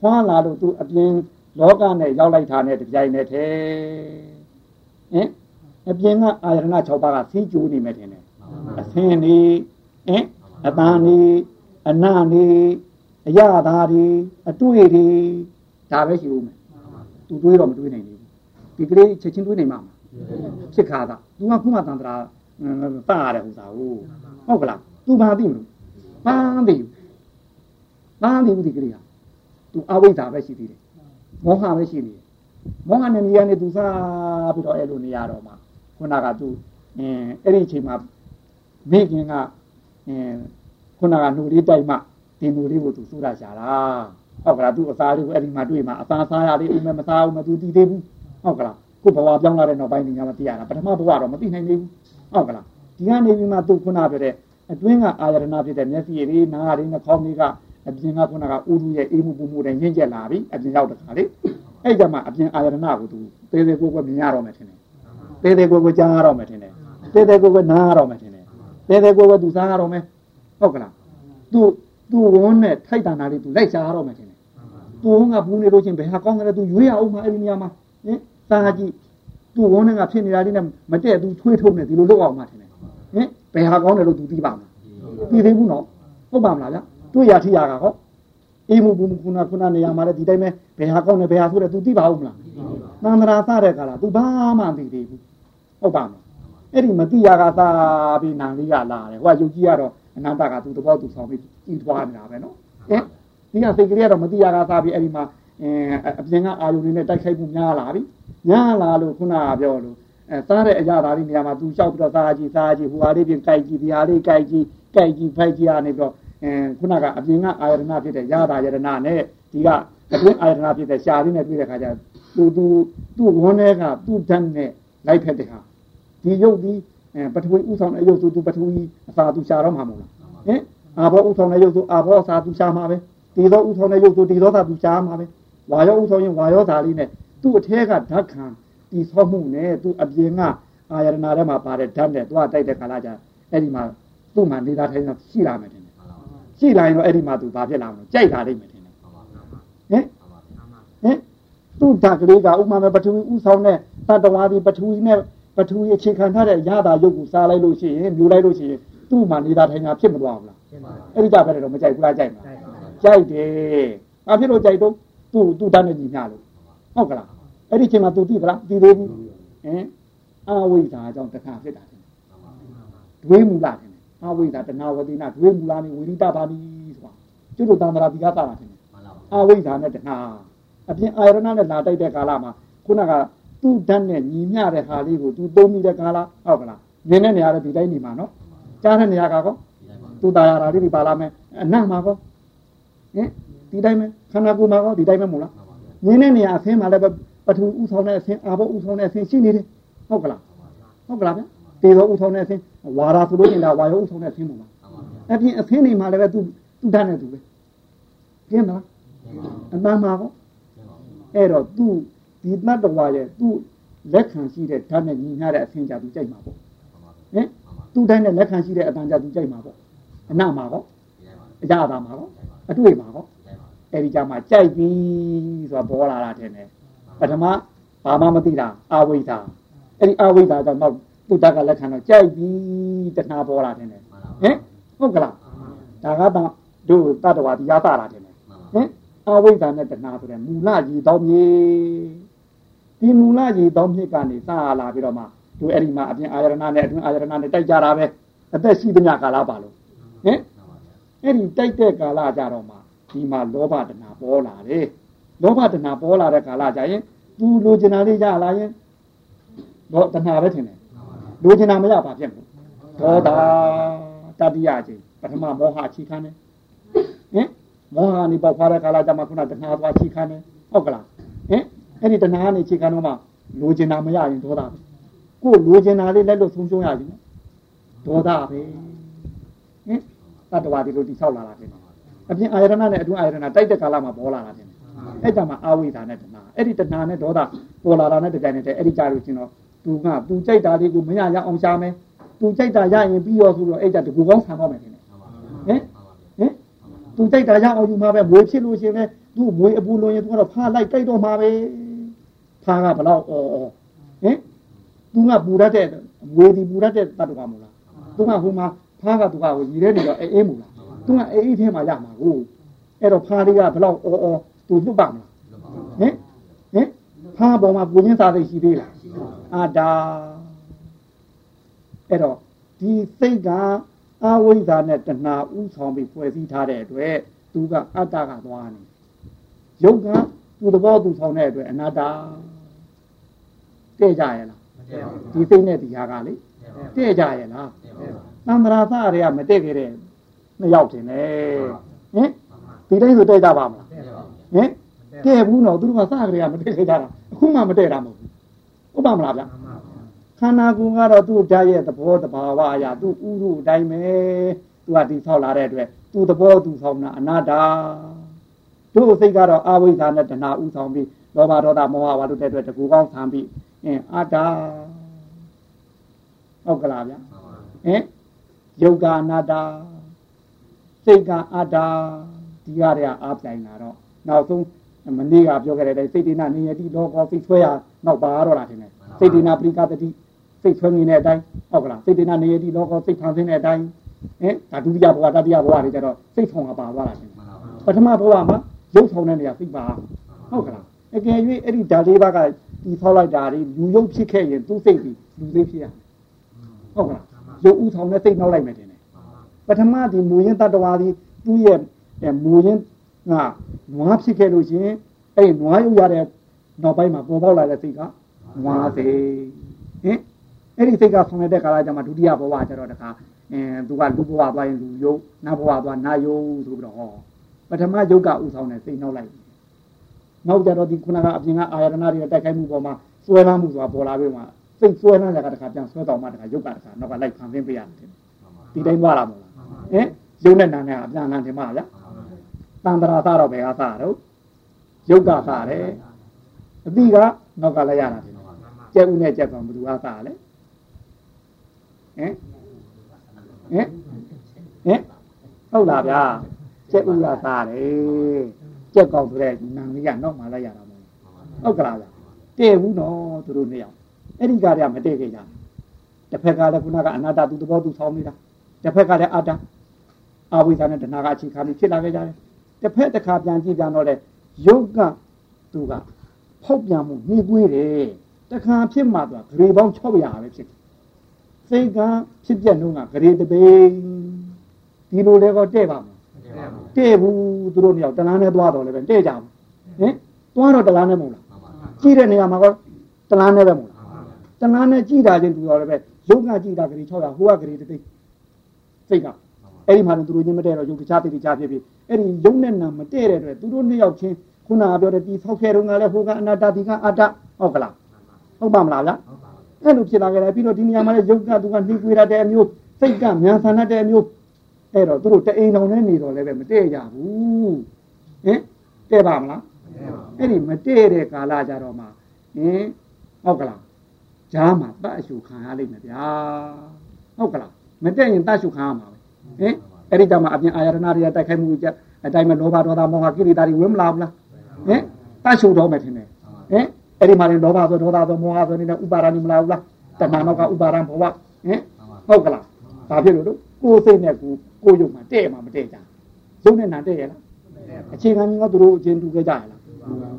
ဖွာလာလို့သူအပြင်လောကနဲ့ရောက်လိုက်တာနဲ့တပြိုင်နက်တည်းဟင်အပြင်ကအာရဏ6ပါးကစီးကျိုးနေမယ်ထင်တယ်အသင်နေဟင်အတန်နေအနနေအရသာတွေအတွေ့တွေဒါပဲရှိဦးမယ်သူတွေးတော့မတွေးနိုင်ဘူးဒီကလေးချက်ချင်းတွေးနိုင်မှာဖြစ်ခါသာသူကခုမှတန်တရာတာရတယ်ဟိုသာဟုတ်ဟုတ်ကလားသူဘာသိမလို့ ပန်းသိပန်းသိဘူးဒီကလေးဟာသူအဝိဇ္ဇာပဲရှိသေးတယ်မောဟပဲရှိနေတယ်မောဟနဲ့နေရာနဲ့သူစားပြီးတော့အဲ့လိုနေရတော့မှခုနကသူအင်းအဲ့ဒီအချိန်မှာမိခင်ကအင်းခုနကနှုတ်လေးတိုက်မှဒီနှုတ်လေးကိုသူစူးရရှာတာဟုတ်ကလားသူအစားလေးကိုအဲ့ဒီမှာတွေ့မှာအစားစားရလေးဦးမမစားဘူးမသူတည်သေးဘူးဟုတ်ကလားခုဘဝပြောင်းလာတဲ့နောက်ပိုင်းညာမသိရတာပထမဘဝတော့မသိနိုင်သေးဘူးဟုတ်ကလားဒီကနေပြီးမှသူခုနပြောတဲ့ အတွင်းကအာရဏဖြစ်တဲ့မျက်စိရည်နားရည်နှာခေါင်းလေးကအပြင်ကခုနကဥရုရဲ့အေးမှုပူမှုတွေညှင့်ကျက်လာပြီအပြင်ရောက်တခါလေအဲ့ကြမှာအပြင်အာရဏကိုသူသေးသေးကိုယ်ကိုမြင်ရတော့မယ်ထင်တယ်သေးသေးကိုယ်ကိုကြားရတော့မယ်ထင်တယ်သေးသေးကိုယ်ကိုနားရတော့မယ်ထင်တယ်သေးသေးကိုယ်ကိုသူစားရတော့မယ်ဟုတ်ကလားသူသူဝန်းနဲ့ထိုက်တန်တာလေးသူလိုက်ရှားရတော့မယ်ထင်တယ်သူဝန်းကဘူးနေလို့ချင်းဘယ်ဟာကောင်းတယ်သူရွေးရအောင်မအဲ့ဒီနေရာမှာဟင်စားကြည့်သူဝန်းနဲ့ကဖြစ်နေတာလေးနဲ့မတည့်သူထွေးထုံးနေဒီလိုလုပ်အောင်မှထင်တယ်ဟင် ဘယ်ဟာကောင်းတယ်လို့သူသိပါမလားသိသေးဘူးနော်ဟုတ်ပါမလားဗျတွေ့ရထိရကဟောအေးမှုဘူးခုနခုနနေရာမှာလည်းဒီတိုင်းပဲဘယ်ဟာကောင်းတယ်ဘယ်ဟာဆိုတယ်သူသိပါဦးမလားသံဃာစတဲ့ကလာ तू ဘာမှမသိသေးဘူးဟုတ်ပါမလားအဲ့ဒီမသိရကသာပြီးနံလေးကလာတယ်ဟိုကယုတ်ကြီးကတော့အနန္တကသူတဘောသူဆောင်ပြီးကြည်သွားနေတာပဲနော်ဟင်ဒီကစိတ်ကလေးကတော့မသိရကသာပြီးအဲ့ဒီမှာအအပြင်ကအာယုန်တွေနဲ့တိုက်ခိုက်မှုများလာပြီများလာလို့ခုနကပြောလို့ အဲစားတဲ့အရာသားလေးနေရာမှာသူလျှောက်ပြီးတော့စားကြည့်စားကြည့်ဟိုဟာလေးပြင်ကြိုက်ကြည့်ဒီဟာလေးကြိုက်ကြည့်ကြိုက်ကြည့်ဖိုက်ကြည့်ရနေပြီးတော့အဲခုနကအပြင်ကအာယရဏဖြစ်တဲ့ရတာယရဏနဲ့ဒီကအတွင်းအာယရဏဖြစ်တဲ့ရှာလေးနဲ့တွေ့တဲ့ခါကျသူသူသူ့ဝန်းထဲကသူ့ဓာတ်နဲ့လိုက်ဖက်တဲ့ဟာဒီရုပ်ဒီအဲပထဝီဥဆောင်တဲ့ရုပ်ဆိုသူပထဝီအစာသူရှာတော့မှာမဟုတ်လားဟင်အာဘောဥဆောင်တဲ့ရုပ်ဆိုအာဘောအစာသူရှာမှာပဲဒီသောဥဆောင်တဲ့ရုပ်ဆိုဒီသောသာသူရှာမှာပဲဝါရောဥဆောင်ရင်ဝါရောသာလေးနဲ့သူ့အထဲကဓာတ်ခံ ဒီဆောမှုနဲ့သူ့အပြင်ကအာယရနာထဲမှာပါတဲ့ဓာတ်နဲ့သွားတိုက်တဲ့ကာလကျအဲ့ဒီမှာသူ့မှာနေတာထိုင်တာရှိလာမယ်ထင်တယ်ရှိလာရင်တော့အဲ့ဒီမှာသူဘာဖြစ်လာမလဲကြိုက်တာလိမ့်မယ်ထင်တယ်ဟင်ဟင်သူ့ဓာတ်ကလေးကဥမာမဲ့ပထဝီဥဆောင်တဲ့တတဝါဒီပထဝီနဲ့ပထဝီအခြေခံထားတဲ့ရတာရုပ်ကိုစားလိုက်လို့ရှိရင်မြူလိုက်လို့ရှိရင်သူ့မှာနေတာထိုင်တာဖြစ်မသွားဘူးလားအဲ့ဒီကြပဲတော့မကြိုက်ဘူးလားကြိုက်မှာကြိုက်တယ်ဘာဖြစ်လို့ကြိုက်တော့သူ့သူ့တန်းနဲ့ညီမျှလို့ဟုတ်ကလား အဲ့ဒီချိန်မှာသူသိသလားသိသေးဘူးဟင်အဝိဇ္ဇာကြောင့်တခါဖြစ်တာတယ်တွေးမူလာတယ်အဝိဇ္ဇာတဏှာဝတိနာတွေးမူလာနေဝိရိတပါတိဆိုတာကျွတ်တို့တန်ត្រာဒီကတာတာတယ်အဝိဇ္ဇာနဲ့တဏှာအပြင်အာရဏနဲ့လာတိုက်တဲ့ကာလမှာခုနကသူ့ဓာတ်နဲ့ညီမျှတဲ့ဟာလေးကိုသူသုံးမိတဲ့ကာလဟုတ်ကလားမြင်တဲ့နေရာတော့ဒီတိုင်းနေမှာနော်ကြားတဲ့နေရာကကောသူတာရတာလေးဒီပါလာမယ်အနတ်မှာကောဟင်ဒီတိုင်းပဲခန္ဓာကိုယ်မှာကောဒီတိုင်းပဲမို့လားမြင်တဲ့နေရာအဆင်းမှာလည်းပ ထူဥဆောင်တဲ့အဆင်းအာဘောဥဆောင်တဲ့အဆင်းရှိနေတယ်ဟုတ်ကလားဟုတ်ကလားဗျတေသောဥဆောင်တဲ့အဆင်းဝါရာဆိုလို့ရင်ဒါဝါယောဥဆောင်တဲ့အဆင်းမို့လားအပြင်အဆင်းနေမှာလည်းပဲသူသူတတ်နေသူပဲပြင်းမလားအမှန်မှာကောအဲ့တော့သူဒီတတ်တော်ရဲ့သူလက်ခံရှိတဲ့ဓာတ်နဲ့ညီမျှတဲ့အဆင်းကြသူကြိုက်မှာပေါ့ဟင်သူတိုင်းနဲ့လက်ခံရှိတဲ့အတန်ကြသူကြိုက်မှာပေါ့အနမှာကောအကြတာမှာကောအတွေ့မှာကောအဲ့ဒီကြမှာကြိုက်ပြီဆိုတာပေါ်လာတာတဲ့ ပထမဘာမှမသိတာအာဝိဇ္ဇာအဲ့ဒီအာဝိဇ္ဇာကြောင့်တော့သူတတ်ကလက်ခံတော့ကြိုက်ပြီတဏှာပေါ်လာတဲ့ဟင်ဟုတ်ကလားဒါကတော့တို့တတ္တဝါတရားသာလာတယ်ဟင်အာဝိဇ္ဇာနဲ့တဏှာဆိုတဲ့မူလကြီးတောင်းမြေဒီမူလကြီးတောင်းမြေကနေစလာပြီးတော့မှတို့အဲ့ဒီမှာအပြင်အာရဏနဲ့အတွင်းအာရဏနဲ့တိုက်ကြတာပဲအသက်ရှိသမျှကာလပါလို့ဟင်အဲ့ဒီတိုက်တဲ့ကာလကြတော့မှဒီမှာလောဘတဏှာပေါ်လာတယ် လောဘတဏှာပေါ်လာတဲ့ကာလကြရင်သူလိုချင်တာလေးရလာရင်တော့တဏှာပဲထင်တယ်လိုချင်တာမရပါဖြစ်ဘူးဒေါသတတိယချင်းပထမမောဟချီခံတယ်ဟင်မောဟနေပေါက်ဖွာတဲ့ကာလကြမှာခုနတဏှာသွားချီခံတယ်ဟုတ်ကလားဟင်အဲ့ဒီတဏှာနေချီခံတော့မှလိုချင်တာမရရင်ဒေါသပဲကိုလိုချင်တာလေးလက်လို့ဆုံးရှုံးရရင်ဒေါသပဲဟင်တတ္တဝါဒီလိုတိဆောက်လာတာတယ်အပြင်အာယရဏနဲ့အတွင်းအာယရဏတိုက်တဲ့ကာလမှာပေါ်လာတာတယ် အဲ့ကြမှာအာဝိဒါနဲ့တဏှာအဲ့ဒီတဏှာနဲ့ဒေါသပေါ်လာတာနဲ့တကြိုင်နဲ့အဲ့ဒီကြလို့ချင်းတော့သူကသူကြိုက်တာလေးကိုမရရအောင်ရှာမယ်သူကြိုက်တာရရင်ပြီးရောဆိုတော့အဲ့ကြတကူကောင်းဆံတော့မယ်ခင်ဗျဟင်ဟင်သူကြိုက်တာရအောင်ယူမှာပဲမွေဖြစ်လို့ရှင်လဲသူ့မွေအပူလုံးရင်သူကတော့ဖားလိုက်ကြိုက်တော့မှာပဲဖားကဘလောက်အော်အော်ဟင်သူကပူရတဲ့မွေဒီပူရတဲ့တတ်တော်ကမလားသူကဟိုမှာဖားကသူကဟိုရည်ရဲနေတော့အေးအေးမလားသူကအေးအေးထဲမှာရမှာကိုအဲ့တော့ဖားလေးကဘလောက်အော်အော် သူလွတ်ပါမလားဟင်ဟင်ဖားပေါ်မှာကိုရင်းစားသိရှိသေးလားအာဒါအဲ့တော့ဒီစိတ်ကအဝိဇ္ဇာနဲ့တဏှာဥဆောင်ပြီးဖွဲ့စည်းထားတဲ့အတွက်သူကအတ္တကသွားနေယုတ်ကသူသဘောသူဆောင်တဲ့အတွက်အနာတ္တတဲ့ကြရဲ့လားဒီစိတ်နဲ့ဒီဟာကလေတဲ့ကြရဲ့လားသံဃာသတွေကမတဲ့ခဲ့တဲ့နှစ်ယောက်တင်တယ်ဟင်ဒီတိုင်းဆိုတဲ့ကြပါမလား ဟင်တဲ့ဘူးတော့သူတို့ကစကြရမတဲ့ခဲ့ကြတာအခုမှမတဲ့တာမဟုတ်ဘူးဟုတ်ပါမလားဗျခန္ဓာကိုယ်ကတော့သူ့ဓာတ်ရဲ့သဘောတဘာဝအရာသူ့ဥရုအတိုင်းပဲသူကဒီဆောက်လာတဲ့အတွက်သူ့သဘောသူဆောင်တာအနာတ္တတို့စိတ်ကတော့အာဝိဇ္ဇာနဲ့တဏှာဥဆောင်ပြီးလောဘဒေါသမောဟဝါဒတဲ့အတွက်တကူကောင်းဆံပြီးအင်းအတ္တဟုတ်ကလားဗျဟင်ယုတ်ကအနာတ္တစိတ်ကအတ္တဒီရတဲ့အားပြိုင်လာတော့ နောက်ဆုံးမနေ့ကပြောခဲ့တဲ့အတိုင်းစိတ်တိနာနေယတိလောကောစိတ်ဆွဲရနောက်ပါတော့လာတယ်စိတ်တိနာပရိကတတိစိတ်ဆွဲနေတဲ့အတိုင်းဟုတ်ကလားစိတ်တိနာနေယတိလောကောစိတ်ဖန်ဆင်းတဲ့အတိုင်းဟင်ဒါဒုတိယဘဝတတိယဘဝတွေကျတော့စိတ်ဆောင်ကပါသွားတာတယ်ပထမဘဝမှာရုပ်ဆောင်တဲ့နေရာစိတ်ပါဟုတ်ကလားအကယ်၍အဲ့ဒီဓာတ်လေးပါးကဒီဆောက်လိုက်တာတွေလူရုပ်ဖြစ်ခဲ့ရင်သူ့စိတ်ပြီးလူစိတ်ဖြစ်ရဟုတ်ကလားရုပ်ဥဆောင်တဲ့စိတ်နောက်လိုက်မယ်တင်တယ်ပထမဒီမူရင်းတတ္တဝါဒီသူ့ရဲ့မူရင်း ငါနွားဖြစ်ခဲ့လို့ရှင်အဲ့နွားရုပ်ရတဲ့နောက်ပိုင်းမှာပေါ်ပေါက်လာတဲ့စိတ်ကနွားစိတ်ဟင်အဲ့ဒီစိတ်ကဆောင်တဲ့ကာလကျမှဒုတိယဘဝကျတော့တခါအင်းသူကလူဘဝသွားရင်လူယုတ်နတ်ဘဝသွားနာယုတ်ဆိုပြီးတော့ဟောပထမယုတ်ကဥဆောင်တဲ့စိတ်နောက်လိုက်နောက်ကြတော့ဒီခုနကအပြင်ကအာရဏတွေတိုက်ခိုက်မှုပေါ်မှာစွဲလမ်းမှုဆိုတာပေါ်လာပြီးမှစိတ်စွဲလမ်းတဲ့ကတခါပြန်ဆွဲတော်မှတခါယုတ်ကတခါနောက်ကလိုက်ဖန်ဆင်းပေးရတယ်ဒီတိုင်းသွားလာမလားဟင်ယုတ်နဲ့နာနဲ့အပြန်လန်းတယ်မလား တန်တရာသားတော့ဘယ်ဟာသားတော့ယုတ်ကသားတယ်အတိကနောက်ကလည်းရတာတယ်ကျက်ဦးနဲ့ကျက်ကဘယ်သူကသားလဲဟဟင်ဟင်ဟင်ဟုတ်လားဗျာကျက်ဥရသားတယ်ကျက်ကောက်ဆိုတဲ့နာမည်ကနောက်မှလိုက်ရတာမဟုတ်ဟုတ်ကလားဗျာတဲ့ဘူးနော်သူတို့နှစ်ယောက်အဲ့ဒီကတည်းကမတဲ့ခဲ့ကြတစ်ဖက်ကလည်းခုနကအနာတ္တသူသဘောသူဆောင်းနေတာတစ်ဖက်ကလည်းအာတ္တအဝိဇ္ဇာနဲ့တဏှာကအခြေခံပြီးဖြစ်လာခဲ့ကြတယ် တစ်ဖက်တစ်ခါပြန်ကြည့်ပြန်တော့လေယုတ်ကသူကဖောက်ပြန်မှုနှီးကွေးတယ်တခါဖြစ်မှသူကဂရေပေါင်း600ပဲဖြစ်တယ်စိတ်ကဖြစ်ပြက်နှုံးကဂရေတပိန်ဒီလိုလဲတော့တဲ့ပါမလားတဲ့ဘူးသူတို့နှစ်ယောက်တလားနဲ့သွားတော့လည်းပဲတဲ့ကြဘူးဟင်သွားတော့တလားနဲ့မဟုတ်လားကြည့်တဲ့နေရာမှာကတလားနဲ့ပဲမဟုတ်လားတလားနဲ့ကြည့်တာချင်းသူတော်လည်းပဲယုတ်ကကြည့်တာဂရေ600ဟိုကဂရေတပိန်စိတ်က အဲ့ဒီမှာသူတို့ချင်းမတည့်တော့ယုတ်တခြားတိတခြားဖြစ်ဖြစ်အဲ့ဒီယုတ်နဲ့နာမတည့်တဲ့အတွက်သူတို့နှစ်ယောက်ချင်းခုနကပြောတဲ့ဒီဆောက်ခဲတုန်းကလည်းဟိုကအနာတ္တဒီကအတ္တဟုတ်ကလားဟုတ်ပါမလားဗျအဲ့လိုဖြစ်လာကြတယ်ပြီးတော့ဒီနေရာမှာလည်းယုတ်ကသူကနှိကွေးရတဲ့အမျိုးစိတ်ကမြန်ဆန်ရတဲ့အမျိုးအဲ့တော့သူတို့တအိမ်တော်နဲ့နေတော့လည်းပဲမတည့်ကြဘူးဟင်တဲ့ပါမလားအဲ့ဒီမတည့်တဲ့ကာလကြတော့မှဟင်ဟုတ်ကလားဂျားမှာတတ်အရှုခံရလိမ့်မယ်ဗျာဟုတ်ကလားမတည့်ရင်တတ်ရှုခံရမှာပဲ ဟင်အဲ့ဒီတမှာအပြင်အာရဏတွေတိုက်ခိုက်မှုကြအတိုင်းမဲ့လောဘဒေါသမောဟကိလေသာတွေဝင်မလာဘူးလားဟင်တတ်ရှုတော့မယ်ထင်တယ်ဟင်အဲ့ဒီမှာလည်းလောဘဆိုဒေါသဆိုမောဟဆိုနေတဲ့ဥပါဒဏ်မလာဘူးလားတဏှာနောက်ကဥပါဒံဘဝဟင်ဟုတ်ကလားဒါဖြစ်လို့ကိုယ်စိတ်နဲ့ကိုကိုယုံမှာတဲ့မှာမတဲ့ကြယုံနဲ့နာတဲ့ရလားအခြေခံချင်းကသူတို့အချင်းတူကြကြရလား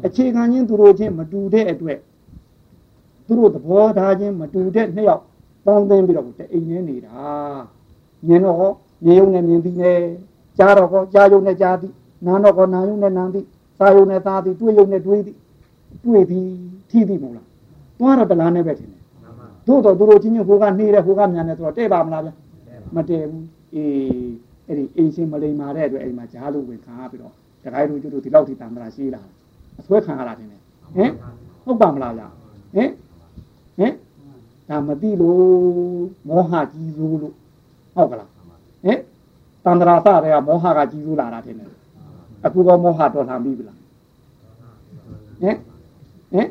အခြေခံချင်းသူတို့ချင်းမတူတဲ့အတွက်သူတို့သဘောထားချင်းမတူတဲ့နှစ်ယောက်ပေါင်းသိမ်းပြီးတော့တအိမ်နဲ့နေတာမြင်တော့ မြင်ုံနဲ့မြင်ပြီးနဲ့ကြားတော့ကောကြားယုံနဲ့ကြားသည်နားတော့ကောနားယုံနဲ့နားသည်စားယုံနဲ့စားသည်တွေးယုံနဲ့တွေးသည်တွေ့သည်ထိသည်မဟုတ်လားသွားတော့တလားနဲ့ပဲထင်တယ်သို့တော့သူတို့ချင်းချင်းဟိုကနှေးတယ်ဟိုကမြန်တယ်ဆိုတော့တဲ့ပါမလားဗျမတည့်ဘူးအေးအဲ့ဒီအိမ်ရှင်မလိမ္မာတဲ့အတွက်အိမ်မှာဂျားလို့ဝင်ခံရပြီးတော့တခါတို့ကျတို့ဒီလောက်ထိတန်တရာရှိလာအဆွဲခံရတာထင်တယ်ဟင်ဟုတ်ပါမလားဗျဟင်ဟင်ဒါမသိလို့မောဟကြီးစိုးလို့ဟုတ်ကလား ဟင်တန်တရာစတဲ့ကမောဟကကြီးစိုးလာတာထင်တယ်အခုကမောဟတော်လှန်ပြီလားဟင်ဟင်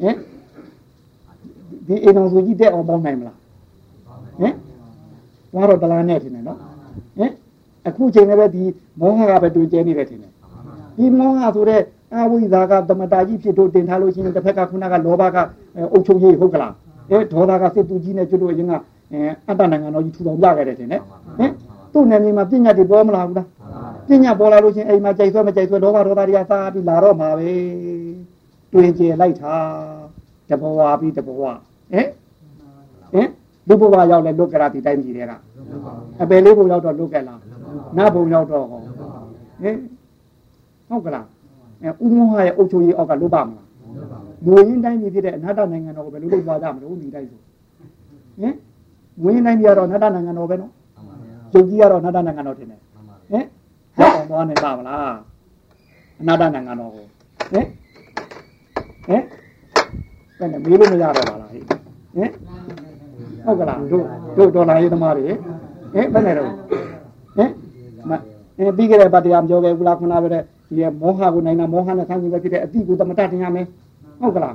ဟင်ဒီအိမ်တော်စုကြီးတဲ့အောင်ပေါင်းနိုင်မလားဟင်သွားတော့တလားနဲ့ထင်တယ်နော်ဟင်အခုချိန်လည်းပဲဒီမောဟကပဲတွေ့ကျဲနေတယ်ထင်တယ်ဒီမောဟဆိုတဲ့အဝိဇ္ဇာကသမတာကြီးဖြစ်တို့တင်ထားလို့ရှိရင်တစ်ဖက်ကခုနကလောဘကအုပ်ချုပ်ရေးဟုတ်ကလားအဲဒေါသကစစ်သူကြီးနဲ့ကျွတ်လို့ရင်က အတ္တနိုင်ငံတော်ကြီးထူထောင်ပြခဲ့တယ်ထင်တယ်ဟင်သူ့နယ်မြေမှာပညာတွေပေါ်မလာဘူးလားပညာပေါ်လာလို့ချင်းအိမ်မှာကြိုက်ဆွဲမကြိုက်ဆွဲလောဘဒေါသတွေကစားပြီးလာတော့မှာပဲတွင်ကျဲလိုက်တာတဘဝပြီးတဘဝဟင်ဟင်လူဘဝရောက်လဲလွတ်ကြတာဒီတိုင်းကြီးတွေကအပယ်လေးဘုံရောက်တော့လွတ်ကြလားနတ်ဘုံရောက်တော့ဟောဟင်ဟုတ်ကလားအဲဥမောဟရဲ့အုပ်ချုပ်ရေးအောက်ကလွတ်ပါမလားငွေရင်းတိုင်းပြည်ဖြစ်တဲ့အနာတနိုင်ငံတော်ကိုဘယ်လိုလုပ်သွားကြမလို့ဒီတိုင်းဆိုဟင် ငွေရင်းတိုင်းပြည်ကတော့အနာတနိုင်ငံတော်ပဲနော်ယုတ်ကြီးကတော့အနာတနိုင်ငံတော်ထင်တယ်ဟင်ရောက်အောင်သွားနေပါမလားအနာတနိုင်ငံတော်ကိုဟင်ဟင်ဘယ်နဲ့မေးလို့မရတော့ပါလားဟင်ဟင်ဟုတ်ကလားတို့တို့ဒေါ်လာရေးသမားတွေဟင်ဘယ်နဲ့တော့ဟင်မအဲပြီးကြတဲ့ဗတ်တရားပြောခဲ့ဘူးလားခုနကပြောတဲ့ဒီမောဟကိုနိုင်တာမောဟနဲ့ဆန်းကျင်ပဲဖြစ်တဲ့အတိကိုသမတတင်ရမယ်ဟုတ်ကလား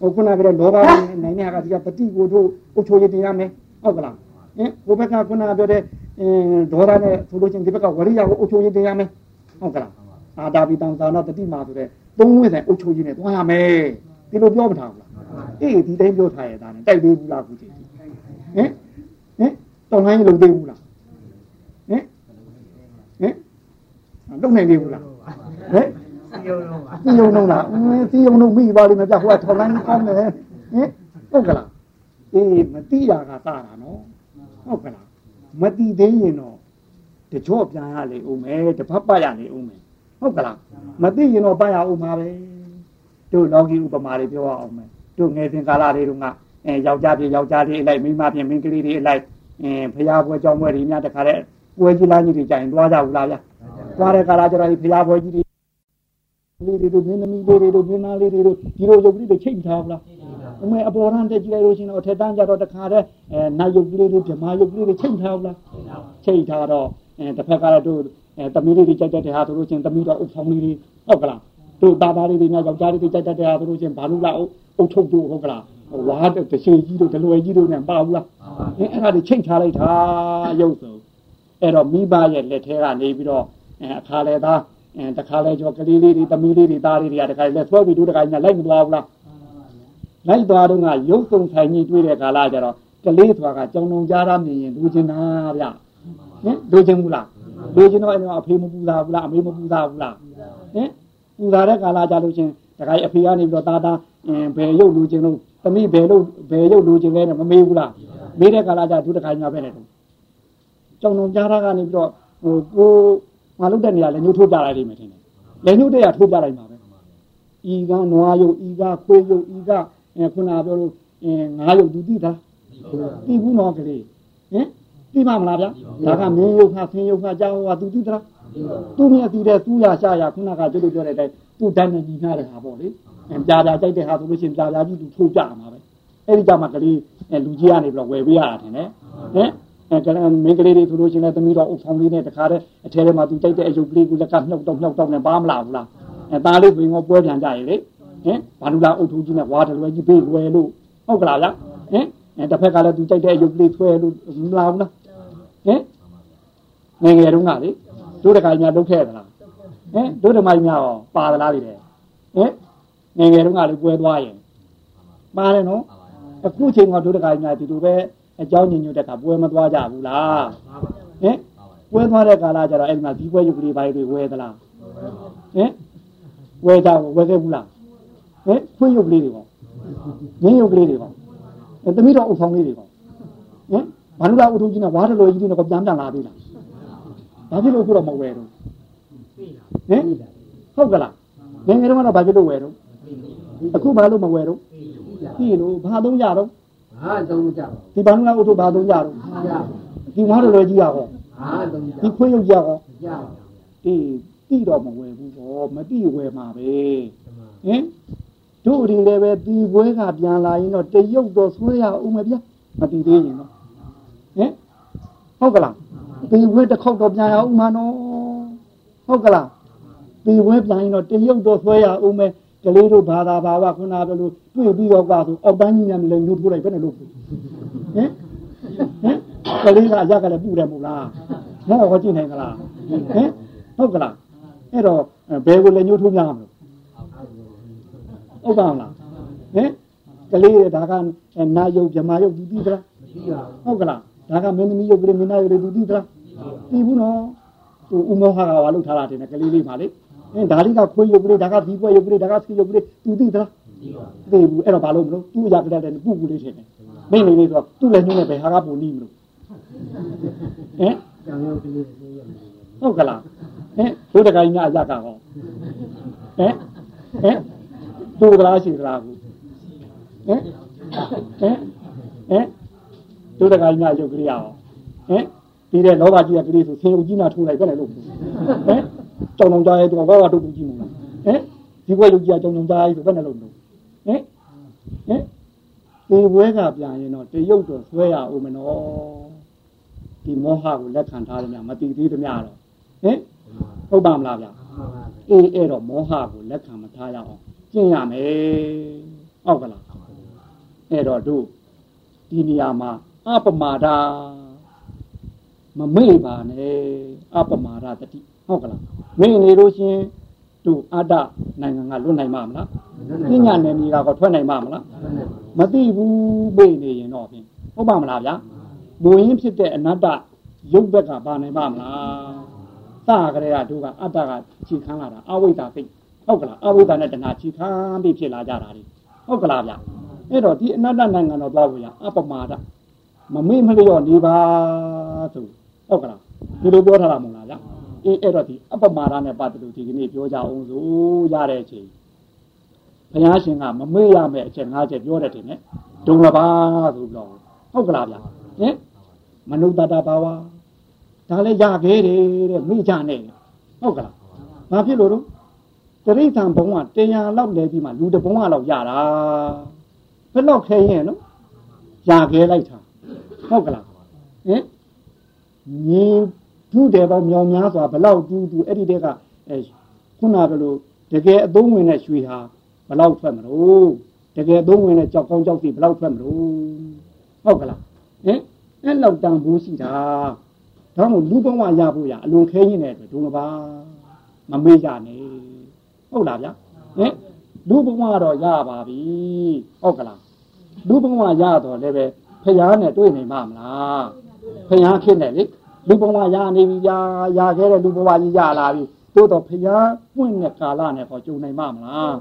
ဟိုခုနကပြောလောဘနိုင်တဲ့ဟာကဒီကပฏิကိုတို့အချိုးရတင်ရမယ် ဟုတ်ကလားဟင်ဟိုဘက်ကခုနကပြောတဲ့အင်းဒေါရနဲ့ဆိုလို့ချင်းဒီဘက်ကဝရိယကိုအချိုးရတင်ရမယ်ဟုတ်ကလားအာတာပိတံသာနာတတိမာဆိုတဲ့သုံးဝိဆိုင်အုပ်ချုပ်ရေးနဲ့တွားရမယ်ဒီလိုပြောမထားဘူးလားအေးဒီတိုင်းပြောထားရတာနဲ့တိုက်သေးဘူးလားခုချိန်ဟင်ဟင်တောင်းလိုင်းလုံသေးဘူးလားဟင်ဟင်လုံနိုင်သေးဘူးလားဟင်စီယုံလုံးပါစီယုံလုံးလားအင်းစီယုံလုံးမိပါလိမ့်မယ်ပြဟိုကထောင်းလိုင်းကောင်းတယ်ဟင်ဟုတ်ကလား အေးမတိတာကသာတာနော်ဟုတ်ကလားမတိသေးရင်တော့တကြော့ပြန်ရလေဦးမယ်တပတ်ပတ်ရလေဦးမယ်ဟုတ်ကလားမသိရင်တော့ပတ်ရအောင်ပါပဲတို့လောကီဥပမာတွေပြောအောင်မယ်တို့ငယ်စဉ်ကာလတွေတုန်းကအဲယောက်ျားပြေယောက်ျားလေးအလိုက်မိန်းမပြေမိန်းကလေးတွေအလိုက်အင်းဖရာပွဲကြောင်းပွဲတွေများတခါတည်းပွဲကြီးလားကြီးတွေကြရင်တွားကြဘူးလားဗျာတွားတဲ့ကာလကျတော့ဒီဖရာပွဲကြီးတွေလေးတွေတို့မင်းသမီးလေးတွေတို့မင်းသားလေးတွေတို့ဒီလိုရုပ်ကလေးတွေချိန်ထားဘူးလား အမေအပေါ်ရန်တက်ကြည့်လိုက်လို့ရှိရင်တော့အထက်တန်းကြတော့တခါတည်းအဲနာယုတ်ကလေးတွေဗမာယုတ်ကလေးတွေချိန်ထားဘူးလားချိန်ထားတော့အဲတစ်ဖက်ကတော့တို့အဲတမီးလေးတွေကြိုက်တတ်တဲ့ဟာတို့ချင်းတမီးတော့အုပ်ဆောင်လေးတွေဟုတ်ကလားတို့သားသားလေးတွေများယောက်ျားလေးတွေကြိုက်တတ်တဲ့ဟာတို့ချင်းဘာလို့လားအုပ်ထုတ်တို့ဟုတ်ကလားဝါတရှိကြီးတို့ဒလွယ်ကြီးတို့နဲ့ပါဘူးလားအင်းအဲ့ဒါတွေချိန်ထားလိုက်တာရုပ်ဆိုအဲ့တော့မိဘရဲ့လက်ထဲကနေပြီးတော့အခါလဲသားအဲတခါလဲကျော်ကလေးလေးတွေသမီးလေးတွေသားလေးတွေကတခါလဲဆွဲပြီးတို့တခါညလိုက်မသွားဘူးလား လိုက်သွားတော့ကရုပ်စုံဆိုင်ကြီးတွေ့တဲ့ကာလကျတော့ကလေးသွားကကြောင်လုံးကြားရမြင်ရင်လူကျင်တာဗျဟင်လူကျင်ဘူးလားလူကျင်တော့အဲ့တော့အဖေမပူတာဘူးလားအမေမပူတာဘူးလားဟင်ပူတာတဲ့ကာလကြလို့ချင်းတခါအဖေကနေပြီးတော့တာတာဘယ်ရုပ်လူကျင်လို့သမီးဘယ်လို့ဘယ်ရုပ်လူကျင်လဲမမေးဘူးလားမေးတဲ့ကာလကြသူတခါညာပဲလေတော့ကြောင်လုံးကြားရကနေပြီးတော့ဟိုကိုငါလုတ်တဲ့နေရာလည်းညှို့ထိုးပြလိုက်လိမ့်မယ်ထင်တယ်လည်းညှို့တဲ့ရထိုးပြလိုက်မှာပဲဤကနွားယုတ်ဤကခွေးယုတ်ဤက ခုနပြောလို့ငါးယုတ်သူသိတာသိဘူးနော်ကလေးဟင်သိမှမလားဗျာဒါကမင်းယုတ်ခါဆင်းယုတ်ခါကြောင်းဟောသူသိသလားသူမြတ်သိတဲ့သူရရှာရခုနကကျွတ်ပြောတဲ့အတိုင်းသူတန်းနေညီနာတဲ့ဟာပေါ့လေပြာပြာကြိုက်တဲ့ဟာဆိုလို့ရှိရင်ပြာပြာကြီးသူထိုးကြမှာပဲအဲ့ဒီကြမှာကလေးလူကြီးကနေပြီးတော့ဝယ်ပေးရတာထင်တယ်ဟင်အဲကလည်းမင်းကလေးတွေဆိုလို့ရှိရင်လည်းသမီးတော်အုပ်ဆောင်လေးနဲ့တခါတည်းအထဲထဲမှာသူကြိုက်တဲ့အယုတ်ကလေးကိုလက်ကနှုတ်တော့နှုတ်တော့နဲ့ပါမလာဘူးလားအဲသားလေးဝင်တော့ပွဲပြန်ကြရလေ ဟင်ဘာလို့လားအုပ်ထုကြီးနဲ့ဝါတယ်လွယ်ကြီးပေးဝယ်လို့ဟုတ်ကလားဗျဟင်အဲတစ်ဖက်ကလည်းသူကြိုက်တဲ့အယုတ်ကလေးဆွဲလို့မလာဘူးလားဟင်ငယ်ငယ်တုန်းကလေတို့တခါညာလုပ်ခဲ့သလားဟင်တို့ဓမ္မကြီးများရောပါသလားဒီတဲ့ဟင်ငယ်ငယ်တုန်းကလေပွဲသွားရင်ပါတယ်နော်အခုချိန်ကတို့တခါညာဒီလိုပဲအเจ้าညညွတ်တဲ့ခါပွဲမသွားကြဘူးလားဟင်ပွဲသွားတဲ့ကာလကျတော့အဲ့ဒီမှာဒီပွဲရုပ်ကလေးပိုင်းတွေဝဲသလားဟင်ဝဲကြဝဲခဲ့ဘူးလား ဟင်ဖွင့်ရုပ်ကလေးတွေပေါ့ငင်းရုပ်ကလေးတွေပေါ့အဲတမိတော်အုပ်ဆောင်လေးတွေပေါ့ဟင်ဘာလို့လားအုပ်ထုကြီးနဲ့ဝါးတလို့ကြီးတွေကပြန်ပြန်လာပြီလားဘာဖြစ်လို့ခုတော့မဝဲတော့ဟင်ဟုတ်ကလားငယ်ငယ်တုန်းကတော့ဘာဖြစ်လို့ဝဲတော့အခုဘာလို့မဝဲတော့ပြီလို့ဘာသုံးကြတော့ဟာသုံးကြပါဒီဘာလို့လဲဥထုဘာသုံးကြတော့ဒီငါတို့လည်းကြီးရဟောဟာသုံးကြဒီခွေးရုပ်ကြဟောကြပါအေးတိတော့မဝယ်ဘူးဟောမတိဝယ်မှာပဲဟင် တို့ဒီလည်းပဲဒီပွဲကပြန်လာရင်တော့တရုပ်တော့ဆွဲရအောင်မဗျမတိသေးရင်တော့ဟင်ဟုတ်ကလားဒီပွဲတစ်ခေါက်တော့ပြန်ရအောင်မနော်ဟုတ်ကလားဒီပွဲပြန်ရင်တော့တရုပ်တော့ဆွဲရအောင်မယ်ကလေးတို့ဘာသာဘာဝခုနကလို့တွေ့ပြီးတော့ကဆိုအောက်တန်းကြီးများမလဲညှို့ထိုးလိုက်ဘယ်နဲ့လို့ဟင်ဟင်ကလေးကအရကလည်းပူတယ်မို့လားမဟုတ်ဟောကြည့်နိုင်ကလားဟင်ဟုတ်ကလားအဲ့တော့ဘယ်ကိုလည်းညှို့ထိုးများမလို့ ဟုတ်ပါမလားဟင်ကလေးဒါကနာယုတ်ဗမာယုတ်ဒီပြီးသလားဟုတ်ကလားဒါကမင်းသမီးယုတ်ကလေးမင်းနာယုတ်တွေဒီပြီးသလားဒီဘူးနော်သူဥမောဟကဝါလို့ထားတာတင်ကလေးလေးပါလေအင်းဒါလေးကခွေးရုပ်ကလေးဒါကဒီပွဲရုပ်ကလေးဒါကစီရုပ်ကလေးသူသိသလားသိဘူးအဲ့တော့ဘာလို့မလို့သူ့ရကြတဲ့ပူပူလေးထင်တယ်မိနေလေးဆိုတော့သူ့လည်းညှို့နေပဲဟာကပူနီးမလို့ဟင်ကြောင်ရုပ်ကလေးဟုတ်ကလားဟင်ဒုဒကိုင်းညအရကဟောဟင်ဟင် သူကလားရှိသလားကိုဟင်ဟင်ဟင်ဒုဒကိုင်းညရုပ်ကလေးအောင်ဟင်ဒီတဲ့လောဘကြီးကကလေးဆိုဆင်းရုပ်ကြီးနာထိုးလိုက်ပဲလေလို့ဟင်ကြောင်ကြောင်ကြားရဲသူကဘာဝတုတ်ကြည့်မို့လားဟင်ဒီဘွဲလူကြီးကကြောင်ကြောင်ကြားရဲဆိုဘယ်နဲ့လုံးလို့ဟင်ဟင်ဒီဘွဲကပြန်ရင်တော့တရုတ်တော့ဆွဲရအောင်မနော်ဒီမောဟကိုလက်ခံထားတယ်များမတိသေးသမျှတော့ဟင်ဟုတ်ပါမလားဗျာအေးအဲ့တော့မောဟကိုလက်ခံမထားရအောင် ကျင့်ရမယ်ဟုတ်ကလားအဲ့တော့တို့ဒီနေရာမှာအပမာဒမမေ့ပါနဲ့အပမာဒတတိဟုတ်ကလားမင်းနေလို့ရှင်တို့အတ္တနိုင်ငံကလွတ်နိုင်မှာမလားပညာနယ်မြေကတော့ထွက်နိုင်မှာမလားမသိဘူးပြေးနေရင်တော့ဖြင့်ဟုတ်ပါမလားဗျာဘုံရင်းဖြစ်တဲ့အနတ္တရုပ်ဘက်ကပါနိုင်မှာမလားသာကလေးကတို့ကအတ္တကခြိခန်းလာတာအဝိဇ္ဇာသိ ဟုတ်ကလားအဝိဇ္ဇာနဲ့တဏှာခြိခန်းပြီးဖြစ်လာကြတာလေဟုတ်ကလားဗျာအဲ့တော့ဒီအနတ္တနိုင်ငံတော့သွားဖို့ရအပမာဒမမေ့မလျော့နေပါဆိုဟုတ်ကလားဒီလိုပြောထားတာမဟုတ်လားဗျာအေးအဲ့တော့ဒီအပမာဒနဲ့ပတ်သက်လို့ဒီကနေ့ပြောကြအောင်ဆိုရတဲ့အချိန်ဘုရားရှင်ကမမေ့ရမယ့်အချက်၅ချက်ပြောတယ်တင်နဲ့ဒုံလပါဆိုပြီးတော့ဟုတ်ကလားဗျာဟင်မနုဿတဘာဝဒါလည်းရခဲ့တယ်တဲ့မိကြနဲ့ဟုတ်ကလားဘာဖြစ်လို့တော့ တရိษံဘုံကတရားလောက်လဲပြီးမှလူတဘုံကလောက်ရတာဘယ်လောက်ခဲရင်နော်ရခဲ့လိုက်တာဟုတ်ကလားဟင်ညီဒုတယ်ပေါင်းမြောင်များစွာဘလောက်တူးတူအဲ့ဒီတဲကအဲခုနကလို့တကယ်အသုံးဝင်တဲ့ရွှေဟာဘလောက်ထွက်မလို့ဟတကယ်သုံးဝင်တဲ့ကြောက်ကောင်းကြောက်စီဘယ်လောက်ထွက်မလို့ဟုတ်ကလားဟင်အဲ့လောက်တန်ဖိုးရှိတာဒါမှမဟုတ်လူဘဝရဖို့ရအလွန်ခဲရင်တဲ့အတွက်ဒုံပါမမေ့ကြနဲ့ ဟုတ်လားဗျာဟင်လူဘဝတော့ရပါပြီဟုတ်ကလားလူဘဝရတော့လည်းပဲဖျားနဲ့တွေ့နေမှာမလားဖျားဖြစ်နေလေလူဘဝရနေပြီဗျာရခဲ့တဲ့လူဘဝကြီးရလာပြီတိုးတော့ဖျားပွင့်တဲ့ကာလနဲ့ဟောကြုံနိုင်မှာမလား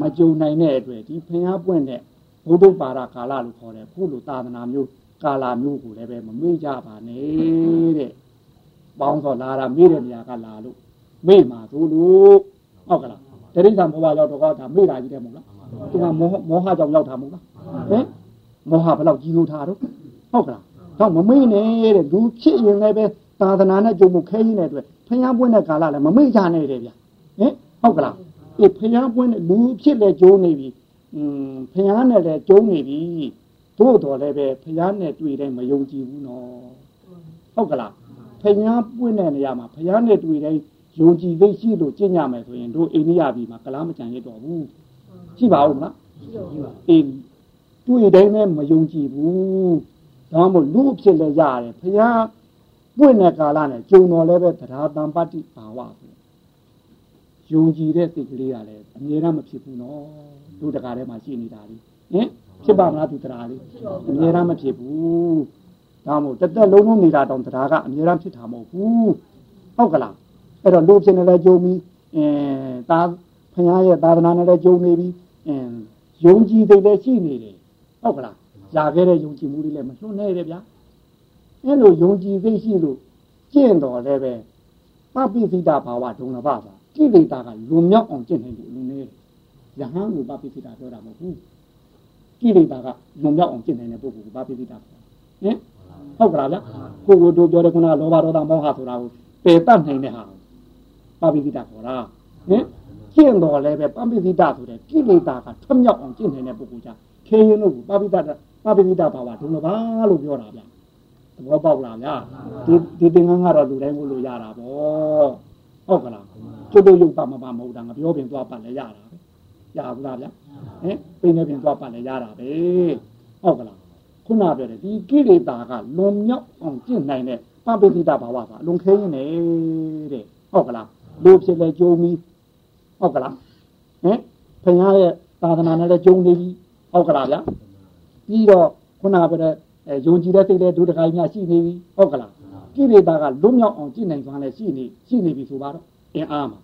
မကြုံနိုင်တဲ့အတွက်ဒီဖျားပွင့်တဲ့ဘုဒ္ဓပါရကာလလို့ခေါ်တယ်ခုလိုသာသနာမျိုးကာလမျိုးကိုလည်းပဲမမေ့ကြပါနဲ့တဲ့ပေါင်းတော့လာတာမေ့တဲ့နေရာကလာလို့မေ့မှာသို့လို့ ဟုတ်ကလားတရိစ္ဆာန်ဘဝရောက်တော့ကဒါမေ့တာကြီးတယ်မဟုတ်လားသူကမောမောဟကြောင့်ရောက်တာမဟုတ်လားဟင်မောဟဘယ်လောက်ကြီးလို့ထားတော့ဟုတ်ကလားတော့မမေ့နဲ့တဲ့လူဖြစ်ရင်လည်းပဲသာသနာနဲ့ကြုံမှုခဲရင်းတဲ့အတွက်ဖျားပွင့်တဲ့ကာလလည်းမမေ့ကြနဲ့တဲ့ဗျဟင်ဟုတ်ကလားအေးဖျားပွင့်တဲ့လူဖြစ်လည်းကြုံနေပြီอืมဖျားနဲ့လည်းကြုံနေပြီသို့တော်လည်းပဲဖျားနဲ့တွေ့တဲ့မယုံကြည်ဘူးနော်ဟုတ်ကလားဖျားပွင့်တဲ့နေရာမှာဖျားနဲ့တွေ့တဲ့ ယုံကြည်သိရှိလို့ကျင့်ကြမယ်ဆိုရင်တို့အိန္ဒိယပြည်မှာကလားမကြံရတော့ဘူးရှိပါဦးမလားရှိပါအေးတွေ့တိုင်းနဲ့မယုံကြည်ဘူးဒါမှမဟုတ်လူဖြစ်လည်းရတယ်ဖျားပွင့်တဲ့ကာလနဲ့ကြုံတော်လည်းပဲတရားတံပတ္တိဘာဝဆိုယုံကြည်တဲ့စိတ်ကလေးကလည်းအမြဲတမ်းမဖြစ်ဘူးနော်တို့တကားထဲမှာရှိနေတာလေဟင်ဖြစ်ပါမလားသူတရားလေးအမြဲတမ်းမဖြစ်ဘူးဒါမှမဟုတ်တက်တက်လုံးလုံးနေတာတောင်တရားကအမြဲတမ်းဖြစ်တာမဟုတ်ဘူးဟုတ်ကလား အဲ့တော့လူဖြစ်နေလဲကြုံပြီးအင်းသာဖခင်ရဲ့သာသနာနဲ့လည်းကြုံနေပြီးအင်းယုံကြည်စိတ်လည်းရှိနေတယ်ဟုတ်ကလားຢာခဲ့တဲ့ယုံကြည်မှုတွေလည်းမလွတ်နဲ့တယ်ဗျာအဲ့လိုယုံကြည်သိရှိလို့ကျင့်တော်လည်းပဲပပိစိတဘာဝဒုံလဘပါကိလေသာကလွန်မြောက်အောင်ကျင့်နိုင်လို့လူနေတယ်ယဟန်ကိုပပိစိတပြောတာမဟုတ်ဘူးကိလေသာကလွန်မြောက်အောင်ကျင့်နိုင်တဲ့ပုဂ္ဂိုလ်ကိုပပိစိတဟင်ဟုတ်ကလားဗျကိုကိုတို့ပြောတဲ့ခုနလောဘဒေါသမောဟဆိုတာကိုပယ်တတ်နိုင်တဲ့ဟာ ပပိစိတခေါ်တာဟင်ကျင့်တော်လည်းပဲပပိစိတဆိုတဲ့ကိလေသာကထွတ်မြောက်အောင်ကျင့်နိုင်တဲ့ပုဂ္ဂိုလ်ကြခေရင်တို့ကိုပပိစိတပပိစိတဘာဝဒုံလဘလို့ပြောတာဗျသဘောပေါက်လားဗျာဒီဒီသင်္ကန်းကတော့လူတိုင်းကိုလို့ရတာပေါ့ဟုတ်ကလားကျွတ်တို့ရုပ်ပါမပါမဟုတ်တာငါပြောပြင်သွားပတ်လဲရတာပဲရဘူးလားဗျာဟင်ပိနေပြင်သွားပတ်လဲရတာပဲဟုတ်ကလားခုနပြောတယ်ဒီကိလေသာကလွန်မြောက်အောင်ကျင့်နိုင်တဲ့ပပိတိတဘာဝကအလွန်ခဲရင်နေတဲ့ဟုတ်ကလား လူဖြစ်လဲကြုံပြီးဟုတ်ကလားဟင်ဖခင်ရဲ့သာသနာနဲ့လည်းကြုံနေပြီဟုတ်ကလားဗျာပြီးတော့ခုနပြောတဲ့အဲယုံကြည်တဲ့စိတ်တဲ့ဒုဒကာကြီးများရှိနေပြီဟုတ်ကလားကိလေသာကလွတ်မြောက်အောင်ကျင့်နိုင်စွမ်းလည်းရှိနေရှိနေပြီဆိုပါတော့အင်အားမှာ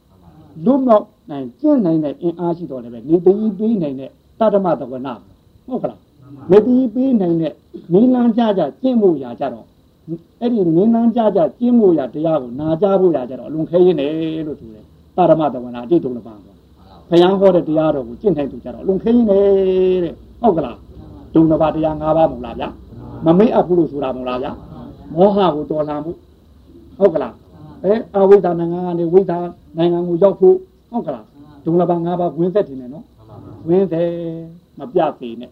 လွတ်မြောက်နိုင်ကျင့်နိုင်တဲ့အင်အားရှိတော့လည်းပဲနေသိပေးနိုင်တဲ့တတ္တမတဝနာဟုတ်ကလားနေသိပေးနိုင်တဲ့နေလန်းကြကြကျင့်မှုရာကြတော့ အဲ့ဒီနေလန်းကြကြကျင့်မှုရာတရားကိုနာကြဖို့ရာကြတော့အလွန်ခဲရင်တယ်လို့ဆိုတယ်တတ္တမတဝနာအတိတ်တုံးလည်းပါတော့ဘုရားဟောတဲ့တရားတော်ကိုကျင့်နိုင်သူကြတော့အလွန်ခဲရင်တယ်တဲ့ဟုတ်ကလားဒုံတစ်ပါးတရား၅ပါးမဟုတ်လားဗျာမမိတ်အပ်ဘူးလို့ဆိုတာမဟုတ်လားဗျာမောဟကိုတော်လှန်မှုဟုတ်ကလားအဲအဝိဇ္ဇာနိုင်ငံကနေဝိဇ္ဇာနိုင်ငံကိုရောက်ဖို့ဟုတ်ကလားဒုံလပါ၅ပါးဝင်သက်တင်တယ်နော်ဝင်သက်မပြသေးနဲ့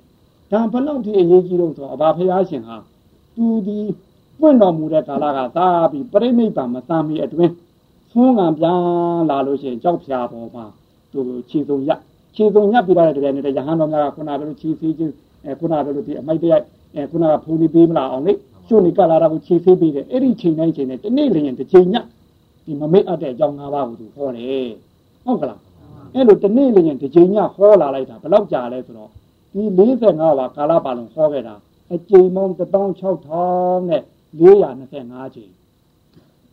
ဒါဘလောက်ထိအရေးကြီးတော့ဆိုတော့အဘာဖရာရှင်ဟာသူဒီ ပွင့်တော်မူတဲ့ကာလကသာပြီးပြိဋိဘံမသာမီအတွင်းသွန်းငံပြန်လာလို့ရှိရင်ကြောက်ဖြာပေါ်မှာသူခြေစုံရခြေစုံညပ်ပြီးတော့တကယ်နဲ့ရဟန်းတော်များကခုနကပြောလို့ခြေစီးချင်းအဲခုနကပြောလို့ဒီအမိုက်တရိုက်အဲခုနကဖုန်ပြီးပေးမလားအောင်လေကျွနေကလာတာကိုခြေဖေးပေးတယ်အဲ့ဒီချိန်တိုင်းချိန်တိုင်းတနေ့လျင်တစ်ချိန်ညဒီမမေ့အပ်တဲ့အကြောင်း၅ပါးကိုသူဟောတယ်ဟုတ်ကလားအဲ့လိုတနေ့လျင်တစ်ချိန်ညဟောလာလိုက်တာဘယ်လောက်ကြာလဲဆိုတော့ဒီ45ပါးကာလပါလုံးဟောခဲ့တာအချိန်ပေါင်း16000နဲ့ 425ချိန်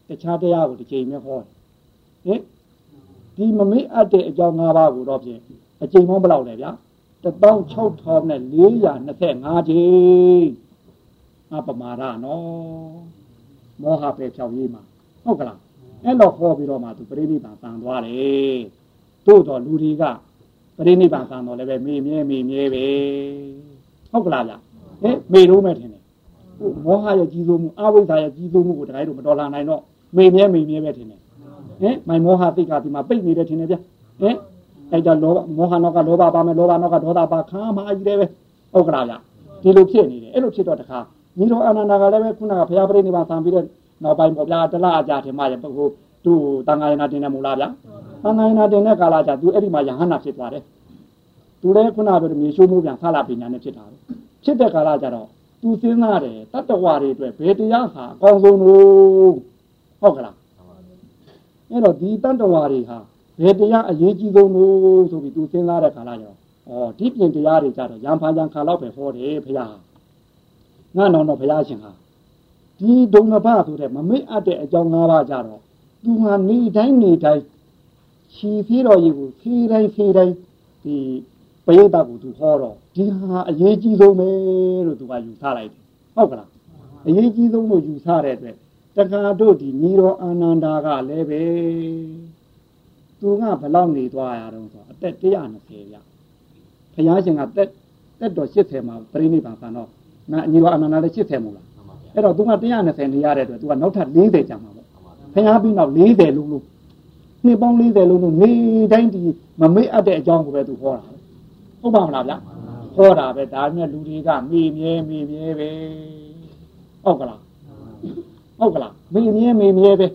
တခြားတရားကိုတစ်ချိန်ပဲဟောဟင်ဒီမမေ့အပ်တဲ့အကြောင်း၅ပါးကိုတော့ဖြင့်အချိန်ပေါင်းဘယ်လောက်လဲဗျာ16000နဲ့425ချိန်အပမာရနော်မောဟပဲဖြောက်ရေးမှာဟုတ်ကလားအဲ့တော့ဟောပြီးတော့မှသူပရိနိဗ္ဗာန်တန်သွားတယ်တို့တော့လူတွေကပရိနိဗ္ဗာန်တန်တော့လည်းပဲမေမြဲမေမြဲပဲဟုတ်ကလားဗျဟဲ့မေလို့မဲ့ထင်တယ် မောဟရဲ့ကြီးစိုးမှုအဝိဇ္ဇာရဲ့ကြီးစိုးမှုကိုတခါတို့မတော်လာနိုင်တော့မေမြဲမေမြဲပဲထင်တယ်ဟင်မိုင်မောဟသိက္ခာဒီမှာပိတ်နေတယ်ထင်တယ်ဗျဟင်အဲ့ဒါလောဘမောဟနောက်ကလောဘပါမယ်လောဘနောက်ကဒေါသပါခါမှအကြီးတယ်ပဲဟုတ်ကလားဗျဒီလိုဖြစ်နေတယ်အဲ့လိုဖြစ်တော့တခါညီတော်အာနန္ဒာကလည်းပဲခုနကဘုရားပြိဋိဘံဆံပြီးတဲ့နောက်ပိုင်းပေါ့ဗျာတလားအကြထင်မှရပုဂ္ဂိုလ်သူ့တန်ဃာယနာတင်တယ်မို့လားဗျာတန်ဃာယနာတင်တဲ့ကာလကျသူအဲ့ဒီမှာယဟန္တာဖြစ်သွားတယ်သူလည်းခုနကပြောမြေရှိုးမှုပြန်ဆလာပညာနဲ့ဖြစ်တာပဲဖြစ်တဲ့ကာလကျတော့ သူစဉ်းစားတယ်တတ္တဝါတွေအတွက်ဘယ်တရားဟာအကောင်းဆုံးလို့ဟုတ်ကလားအဲ့တော့ဒီတတ္တဝါတွေဟာဘယ်တရားအရေးကြီးဆုံးလို့ဆိုပြီးသူစဉ်းစားတဲ့ကာလကျတော့ဩဒီပြင်တရားတွေကြတော့ရံဖာရံခါတော့ပဲဟောတယ်ဖရာငါတော်တော့ဖရာရှင်ဟာဒီဒုံနဘဆိုတဲ့မမိတ်အပ်တဲ့အကြောင်း၅ပါးကြတော့သူဟာနေတိုင်းနေတိုင်းခြီဖီးတော်ကြီးကိုဖီးတိုင်းဖီးတိုင်းဒီ ပရိသတ်ကိုသူဟောတော့ဒီဟာအရေးကြီးဆုံးပဲလို့သူကယူဆလိုက်တယ်ဟုတ်ကလားအရေးကြီးဆုံးလို့ယူဆတဲ့အတွက်တခါတို့ဒီညီတော်အာနန္ဒာကလည်းပဲသူကဘလောက်နေသွားရတော့ဆိုအသက်120ရဘုရားရှင်ကတက်တက်တော်80မှာပြိဋိဘံဆန်တော့နာညီတော်အာနန္ဒာလည်း80မို့လားအဲ့တော့သူက120နေရတဲ့အတွက်သူကနောက်ထပ်40ကြာမှာပေါ့ဘုရားပြီးနောက်40လုံးလုံးနှစ်ပေါင်း40လုံးလုံးနေတိုင်းဒီမမေ့အပ်တဲ့အကြောင်းကိုပဲသူဟောတာ ဟုတ်ပါမလားဗျာဟောတာပဲဒါနဲ့လူတွေကမေမြဲမေမြဲပဲဟုတ်ကလားဟုတ်ကလားမေမြဲမေမြဲပဲ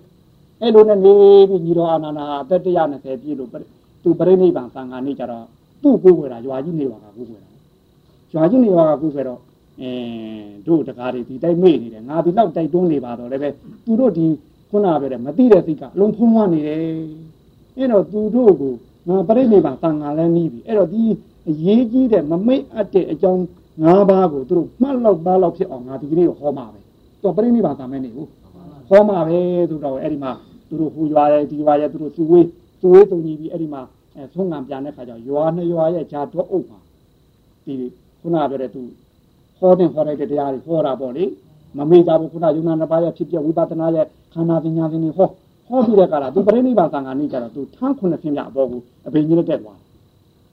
အဲ့လိုနဲ့နေပြီးညီတော်အာနန္ဒာအသက်120ပြည့်လို့သူပြိဋိဘံသံဃာနေကြတော့သူ့ကိုယ်ွယ်တာရွာကြီးနေပါကကိုယ်ွယ်တာရွာကြီးနေပါကကိုယ်ွယ်တော့အဲတို့တကားတွေဒီတိုက်မေ့နေတယ်ငါဒီလောက်တိုက်တွန်းနေပါတော့လည်းပဲသူတို့ဒီခုနပြောတယ်မသိတဲ့စိတ်ကအလုံးဖုံးသွားနေတယ်အဲ့တော့သူတို့ကိုငါပြိဋိဘံသံဃာလည်းနီးပြီအဲ့တော့ဒီ အရေးကြီးတဲ့မမိတ်အပ်တဲ့အကြောင်း၅ပါးကိုသူတို့မှတ်လောက်သားလောက်ဖြစ်အောင်ငါဒီကနေ့ကိုဟောမှာပဲသူပြိဋိဘံသံမဲနေဘူးဟောမှာပဲသူတော့အဲ့ဒီမှာသူတို့ဟူရွာရဲ့ဒီရွာရဲ့သူတို့သူဝေးသူဝေးတုံကြီးပြီးအဲ့ဒီမှာအဲဆုံးငံပြန်တဲ့ခါကျရွာနှစ်ရွာရဲ့ဂျာတော့အုပ်မှာဒီခုနပြောတဲ့သူဟောတဲ့ဟောလိုက်တဲ့တရားတွေဟောတာပေါ့လေမမေ့ကြဘူးခုနယုံနာနှစ်ပါးရဲ့ဖြစ်ပြဝိပဿနာရဲ့ခန္ဓာပညာရှင်တွေဟောဟောပြီးတဲ့ကာလသူပြိဋိဘံသံဃာနေကြတော့သူထန်းခုနှစ်ဆင်းပြအပေါ်ကိုအဘိညာဉ်နဲ့တက်သွားတယ်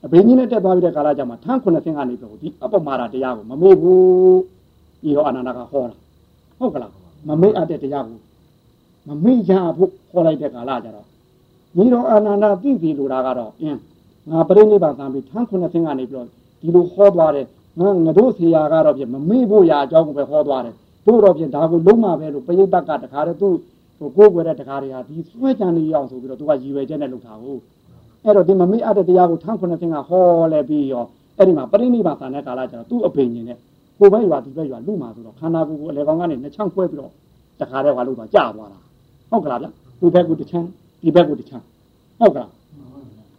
အဘိညာဉ်နဲ့တက်သွားပြီးတဲ့ကာလကျမှထန်းခုနှစ်ဆင်းကနေပြီးဒီအပမာဒတရားကိုမမေ့ဘူးဒီတော့အနန္ဒကဟောတာဟုတ်ကလားမမေ့အပ်တဲ့တရားကိုမမေ့ရဖို့ဟောလိုက်တဲ့ကာလကျတော့ညီတော်အာနန္ဒာသိပြီလို့တာကတော့အင်းငါပြိဋိဘံသံပြီးထန်းခုနှစ်ဆင်းကနေပြီးတော့ဒီလိုဟောသွားတယ်ငါငါတို့ဆရာကတော့ပြင်မမေ့ဖို့ရာအကြောင်းကိုပဲဟောသွားတယ်တို့တော့ပြင်ဒါကိုလုံးမပဲလို့ပရိသတ်ကတခါတည်းသူ့ဟိုကိုယ်ွယ်တဲ့တခါတည်းဟာဒီဆွဲကြံနေရအောင်ဆိုပြီးတော့သူကရည်ရွယ်ချက်နဲ့လုပ်တာကို အဲ့တော့ဒီမမေ့အပ်တဲ့တရားကိုထန်းခုနှစ်ဆင်းကဟောလဲပြီးရောအဲ့ဒီမှာပြိဋိဘံသံတဲ့ကာလကျတော့သူ့အပင်ရှင်နဲ့ကိုယ်ပဲရွာဒီပဲရွာလူမှာဆိုတော့ခန္ဓာကိုယ်ကိုအလေကောင်ကနေနှစ်ချောင်းခွဲပြီးတော့တခါတည်းကလို့တော့ကြာသွားတာဟုတ်ကလားဗျကိုယ်ဘက်ကတစ်ချမ်းဒီဘက်ကတစ်ချမ်းဟုတ်ကလား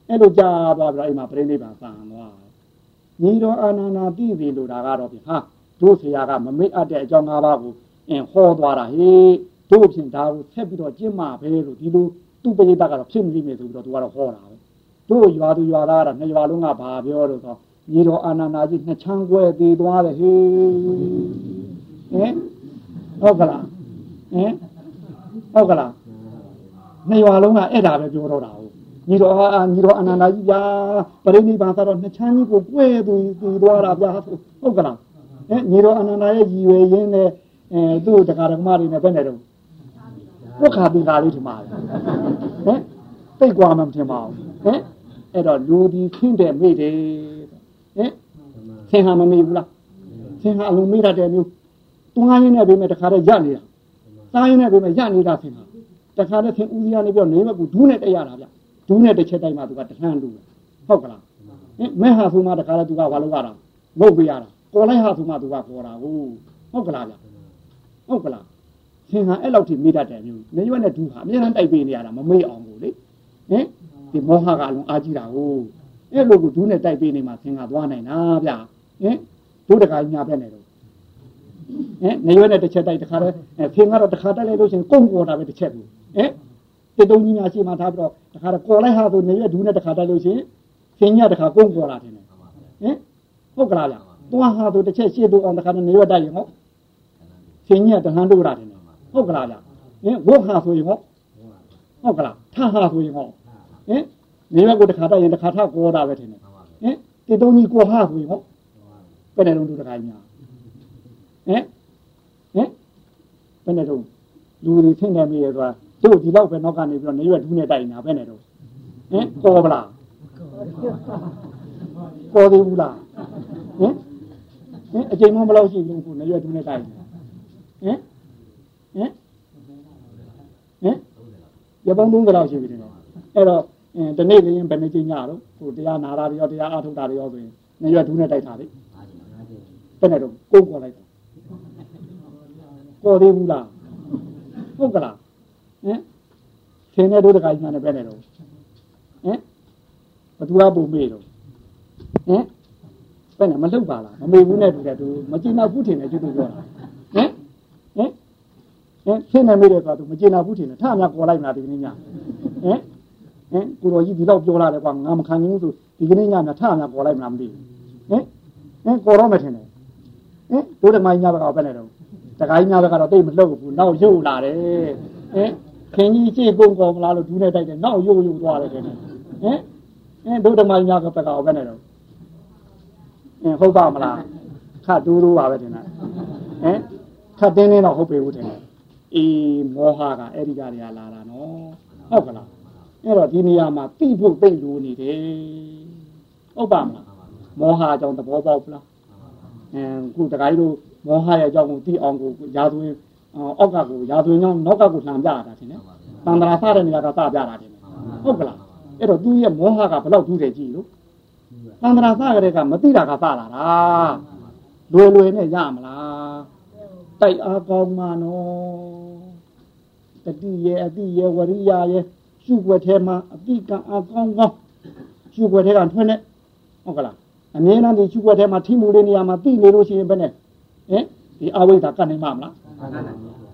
အဲ့လိုကြာသွားပြီးတော့အိမ်မှာပြိဋိဘံသံသွားညီတော်အာနန္ဒာတိပြီလို့ဒါကတော့ပြီဟာတို့ဆရာကမမေ့အပ်တဲ့အကြောင်း၅ပါးကိုအင်းဟောသွားတာဟေးတို့ဖြင့်ဒါကိုဆက်ပြီးတော့ကျင့်မှာပဲလို့ဒီလိုသူ့ပရိသတ်ကတော့ဖြစ်နေပြီဆိုပြီးတော့သူကတော့ဟောတာပဲ တို့ရွာသူရွာသားကတော့နှစ်ရွာလုံးကဘာပြောလို့ဆိုညီတော်အာနန္ဒာကြီးနှစ်ချမ်းခွဲသေးသွားတယ်ဟေးဟင်ဟုတ်ကလားဟင်ဟုတ်ကလားနှစ်ရွာလုံးကအဲ့ဒါပဲပြောတော့တာဟုတ်ညီတော်အာညီတော်အာနန္ဒာကြီးဗျာပရိနိဗ္ဗာန်ဆိုတော့နှစ်ချမ်းကြီးကိုကွဲသူသူသွားတာဗျာဟုတ်ကလားဟင်ညီတော်အာနန္ဒာရဲ့ရည်ရွယ်ရင်းနဲ့အဲသူ့တက္ကရာဓမ္မတွေနဲ့ဘယ်နဲ့တော့ဘုခါပင်ကာလေးထင်ပါလေဟင်တိတ်กว่าမှမထင်ပါဘူးဟင် အဲ့တော့လူဒီခင်းတယ်မိတယ်ဟင်ဆင်ဟာမမေ့ဘူးလားဆင်ဟာအလုံးမေ့တတ်တယ်မျိုးတွားရင်းနဲ့ပြင်မဲ့တခါတည်းရနေတာစားရင်းနဲ့ပြင်မဲ့ရနေတာဆင်ဟာတခါတည်းဆင်ဦးစီးရနေပြောနေမကူဒူးနဲ့တက်ရတာဗျဒူးနဲ့တစ်ချက်တိုက်မှသူကတခန်းလူဟုတ်ကလားဟင်မဲဟာဆိုမှတခါတည်းသူကဘာလုပ်ရတာငုတ်ပြရတာပေါ်လိုက်ဟာဆိုမှသူကပေါ်တာဟုတ်ဟုတ်ကလားဗျဟုတ်ကလားဆင်ဟာအဲ့လောက်ထိမိတတ်တယ်မျိုးနေရွက်နဲ့ဒူးဟာအများနဲ့တိုက်ပေးနေရတာမမေ့အောင်ဘူးလေဟင် ဒီမောဟကအလုံးအားကြီးတာဟုတ်အဲ့လိုကိုဒူးနဲ့တိုက်ပေးနေမှဆင်ဟာသွားနိုင်တာဗျဟင်ဒုတခါညာပဲနေတော့ဟင်နေရွက်နဲ့တစ်ချက်တိုက်တစ်ခါတည်းဆင်ကတော့တစ်ခါတိုက်လိုက်လို့ရှင်ကုန်းပေါ်တာပဲတစ်ချက်ဘူးဟင်တတုံကြီးများရှိမှထားပြီးတော့တစ်ခါတော့ကော်လိုက်ဟာဆိုနေရွက်ဒူးနဲ့တစ်ခါတိုက်လို့ရှင်ဆင်ညတစ်ခါကုန်းပေါ်လာတယ်ဟင်ဟုတ်ကလားဗျသွားဟာဆိုတစ်ချက်ရှေ့တို့အောင်တစ်ခါတော့နေရွက်တိုက်ရင်ဟောဆင်ညတဟန်းတို့ရတယ်ဟုတ်ကလားဗျဟင်ဝုတ်ဟာဆိုရင်ဟောဟုတ်ကလားထဟာဆိုရင်ဟော ဟင်နေရွက်ကိုတစ်ခါတိုက်ရင်တစ်ခါထကောတာပဲထင်တယ်ဟင်တတုံကြီးကိုဟာဆိုရင်ဟောဘယ်နဲ့လုံးတို့တစ်ခါညာဟင်ဟင်ဘယ်နဲ့တော့လူတွေထင်တယ်မြေဆိုတာတို့ဒီလောက်ပဲနောက်ကနေပြီးတော့နေရွက်ဒူးနဲ့တိုက်နေတာဘယ်နဲ့တော့ဟင်ပေါ်ပလားပေါ်သေးဘူးလားဟင်ဟင်အချိန်မှမလောက်ရှိဘူးခုနေရွက်ဒူးနဲ့တိုက်နေဟင်ဟင်ဟင်ရပောင်း30လောက်ရှိပြီတဲ့အဲ့တော့ အင်းတနေ့လေးရင်ဘယ်နှချိန်ညတော့ဟိုတရားနာတာရောတရားအထုတ်တာရောဆိုရင်နေရွက်ဒူးနဲ့တိုက်တာလေဘယ်နဲ့တော့ကိုယ်ကောလိုက်တာကောသေးဘူးလားဟုတ်ကလားဟင်ဆင်းတဲ့တို့တခါကြီးနဲ့ဘယ်နဲ့တော့ဟင်ဘသူကပုံမေးတော့ဟင်ဘယ်နဲ့မလှုပ်ပါလားမမေဘူးနဲ့တူတယ်သူမကျင်တော့ဘူးထင်တယ်ကျွတ်တူပြောတာဟင်ဟင်ဟင်ဆင်းနေမိတယ်ဆိုတော့မကျင်တော့ဘူးထင်တယ်ထအများကောလိုက်မလားဒီကနေ့ညဟင် ဟင်ကိုတော်ကြီးဒီတော့ပြောလာတယ်ကွာငါမခံနိုင်ဘူးဆိုဒီကနေ့ညများထအများကောလိုက်မလားမသိဘူးဟင်ဟင်ကောတော့မထင်တယ်ဟင်တို့ဓမ္မကြီးညဘက်ကဘယ်နဲ့တော့တခါကြီးညဘက်ကတော့တိတ်မလှုပ်ဘူးနောက်ရုပ်လာတယ်ဟင်ခင်ကြီးကြည့်ကုန်ကောမလားလို့ဒူးနဲ့တိုက်တယ်နောက်ရုပ်ရုပ်သွားတယ်ခင်ဗျဟင်ဟင်တို့ဓမ္မကြီးညဘက်ကဘယ်နဲ့တော့အင်းဟုတ်ပါမလားခတ်တူးတူးပါပဲတင်တာဟင်ခတ်တင်းတင်းတော့ဟုတ်ပေဘူးတင်တယ်အေးမောဟကအဲ့ဒီကတွေကလာတာနော်ဟုတ်ကလား အဲ့တော့ဒီနေရာမှာတိဖို့သိလိုနေတယ်ဟုတ်ပါမလားမောဟကြောင့်သဘောပေါက်လားအင်းခုတခါကြီးတို့မောဟရဲ့အကြောင်းကိုသိအောင်ကိုရာသွင်းအောက်ကကိုရာသွင်းကြောင့်နောက်ကကိုလှန်ပြတာတင်တယ်တန္တရာစတဲ့နေရာကစပြတာတင်တယ်ဟုတ်ကလားအဲ့တော့သူရဲ့မောဟကဘယ်လောက်ထူးတယ်ကြည့်လို့သန္တရာစကြတဲ့ကမသိတာကစလာတာလွယ်လွယ်နဲ့ရမလားတိုက်အားကောင်းမှာနော်တတိရဲ့အတိရဲ့ဝရိယရဲ့ ရှုွက်ထဲမှာအတိကံအားကောင်းကောင်းရှုွက်ထဲကထွန်းနေဟုတ်ကလားအမြဲတမ်းဒီရှုွက်ထဲမှာထိမှုလေးနေရာမှာသိနေလို့ရှိရင်ဘယ်နဲ့ဟင်ဒီအဝိဇ္ဇာကတ်နိုင်မှာမလား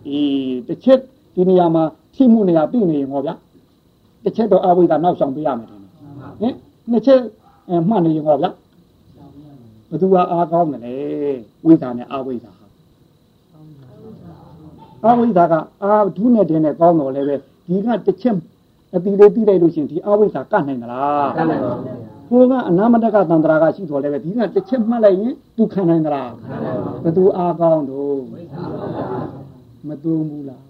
အေးတစ်ချက်ဒီနေရာမှာထိမှုနေရာသိနေရင်ဟောဗျာတစ်ချက်တော့အဝိဇ္ဇာနောက်ဆောင်ပေးရမယ်ဟင်နှစ်ချက်အဲမှတ်နေရင်ဟောဗျာဘသူကအားကောင်းတယ်လေဝိဇ္ဇာနဲ့အဝိဇ္ဇာဟာအဝိဇ္ဇာကအာဒုနဲ့တင်းနဲ့ကောင်းတော့လည်းပဲဒီကတစ်ချက် အတိလေးပြီးလိုက်လို့ရှိရင်ဒီအဝိဇ္ဇာကတ်နိုင်သလားကတ်နိုင်ပါဘူးဘုရားကအနာမတကတန္တရာကရှိတော်လည်းပဲဒီကတစ်ချက်မှတ်လိုက်ရင်သူခံနိုင်သလားဘသူအားကောင်းတော့မသုံးဘူးလား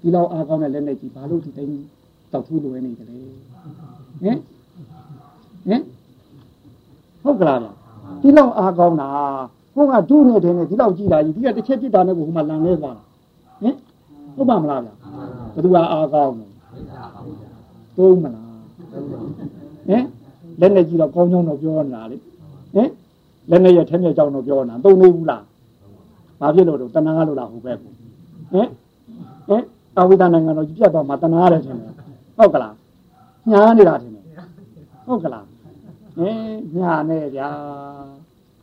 ဒီလောက်အားကောင်းတဲ့လက်နဲ့ကြည့်ဘာလို့ဒီတိုင်းတောက်ထူးလိုနေတယ်လေဟင်ဟင်ဟုတ်ကလားဗျဒီလောက်အားကောင်းတာဘုရားဒုနဲ့တင်းနဲ့ဒီလောက်ကြည့်တာကြီးဒီကတစ်ချက်ပြစ်တာနဲ့ကိုဟိုမှာလန်လဲသွားဟင် ဟုတ်ပါမလားဗျဘသူကအားကောင်းတယ်သုံးမလားဟင်လက်နဲ့ကြည့်တော့ကောင်းကြောင်းတော့ပြောနေတာလေဟင်လက်နဲ့ရထဲမြက်ကြောင်းတော့ပြောနေတာသုံးနေဘူးလားဘာဖြစ်လို့တော့တဏှာလို့လားဟိုဘက်ကိုဟင်ဟင်အဝိဒနိုင်ငံတော်ကြီးပြတ်သွားမှာတဏှာတယ်ထင်တယ်ဟုတ်ကလားညားနေတာထင်တယ်ဟုတ်ကလားဟင်ညာနဲ့ဗျာ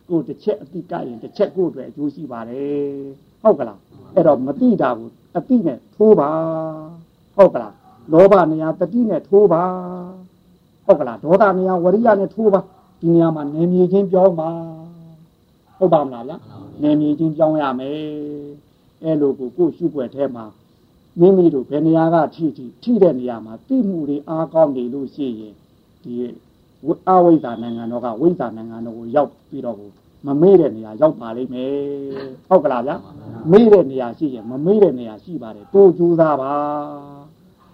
ကိုတစ်ချက်အတိကရင်တစ်ချက်ကိုအတွက်အကျိုးရှိပါတယ်ဟုတ်ကလားအဲ့တော့မတိတာကို အတိနဲ့ထိုးပါဟုတ်ကလားလောဘနေရာတတိနဲ့ထိုးပါဟုတ်ကလားဒေါသနေရာဝရိယနဲ့ထိုးပါဒီနေရာမှာနေမြေချင်းပြောင်းပါဟုတ်ပါမလားဗျာနေမြေချင်းပြောင်းရမယ်အဲ့လိုကိုကိုရှုွက်ထဲမှာမိမိတို့ဘယ်နေရာကထိထိထိတဲ့နေရာမှာတိမှုတွေအားကောင်းနေလို့ရှိရင်ဒီအဝိဇ္ဇာနိုင်ငံတော်ကဝိဇ္ဇာနိုင်ငံတော်ကိုရောက်ပြီးတော့ မမေ့တဲ့နေရာရောက်ပါလိမ့်မယ်ဟုတ်ကလားဗျာမေ့တဲ့နေရာရှိရင်မမေ့တဲ့နေရာရှိပါတယ်တိုးကြိုးစားပါ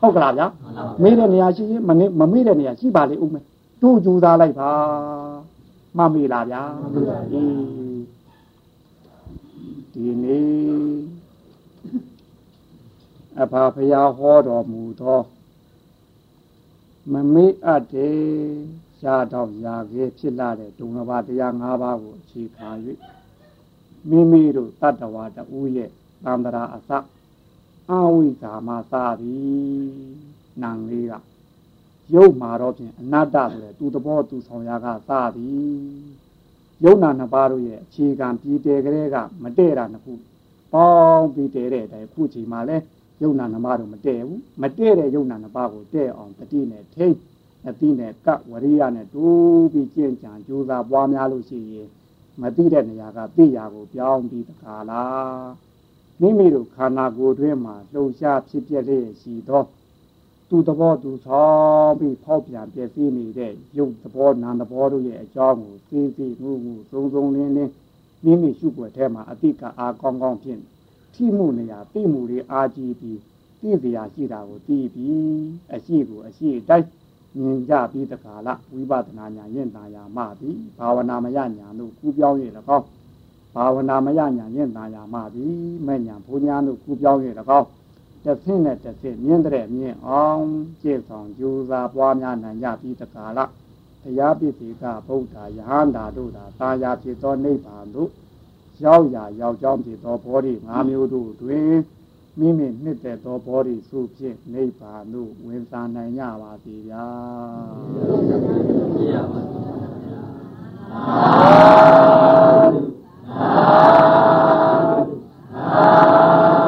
ဟုတ်ကလားဗျာမေ့တဲ့နေရာရှိရင်မမမေ့တဲ့နေရာရှိပါလိမ့်ဦးမယ်တိုးကြိုးစားလိုက်ပါမမေ့လားဗျာအေးဒီနေ့အဖာဖရာဟောတော်မူသောမမေ့အပ်တယ် ရှားတော့ရာခဲဖြစ်လာတဲ့ဒုံလဘတရား၅ပါးကိုအခြေခံ၍မိမိတို့တတ္တဝါတူရဲ့သံတရာအစအဝိဇ္ဇာမသာသည်နံလေးကရုပ်မှာတော့ဖြင့်အနတ္တဆိုတဲ့သူသဘောသူဆောင်ရာကစသည်ယုံနာနှစ်ပါးတို့ရဲ့အခြေခံပြည်တယ်ကလေးကမတည့်တာနှစ်ခုပေါင်းပြီးတည်တဲ့အတိုင်းခုချိန်မှာလဲယုံနာနှစ်ပါးတို့မတည့်ဘူးမတည့်တဲ့ယုံနာနှစ်ပါးကိုတည့်အောင်တတိနဲ့ထိတ် အတိနဲ့ကဝရိယနဲ့တိုးပြီးကျင့်ကြံကြိုးစားပွားများလို့ရှိရင်မသိတဲ့နေရာကသိရာကိုပြောင်းပြီးတခါလားမိမိတို့ခန္ဓာကိုယ်တွင်းမှာလှုပ်ရှားဖြစ်ပြလျက်ရှိသောသူသဘောသူဆောင်ပြီးဖောက်ပြန်ပြည့်စည်နေတဲ့ရုပ်သဘောနာမ်သဘောတို့ရဲ့အကြောင်းကိုသိသိမှုမှုသုံးသုံးလင်းလင်းမိမိရှုွယ်ထဲမှာအတိကအားကောင်းကောင်းဖြင့်ထိမှုနေရာသိမှုတွေအားကြီးပြီးသိစရာရှိတာကိုသိပြီးအရှိကိုအရှိတိုက် မြင်ကြပြီးတခါละဝိပဿနာဉာဏ်ရင့်တာယာမှသည်ဘာဝနာမယဉာဏ်တို့ကူးပြောင်း၍၎င်းဘာဝနာမယဉာဏ်ရင့်တာယာမှသည်မဲ့ဉာဏ်ဘုံဉာဏ်တို့ကူးပြောင်း၍၎င်းတစ်ဆင့်နဲ့တစ်ဆင့်မြင့်တဲ့မြင့်အောင်ကြည့်ဆောင်ကြိုးစားပွားများနိုင်ကြပြီးတကားလားတရားပစ္စည်းကဗုဒ္ဓယဟန္တာတို့သာတာယာဖြစ်သောနိဗ္ဗာန်သို့ရောက်ရာရောက်ကြောင်းဖြစ်သောဘောဓိ၅မျိုးတို့တွင် မိမိနှစ်သက်သောဘောဓိစုဖြင့်နိဗ္ဗာန်သို့ဝင်စားနိုင်ကြပါစေဗျာအာသုအာသုအာသု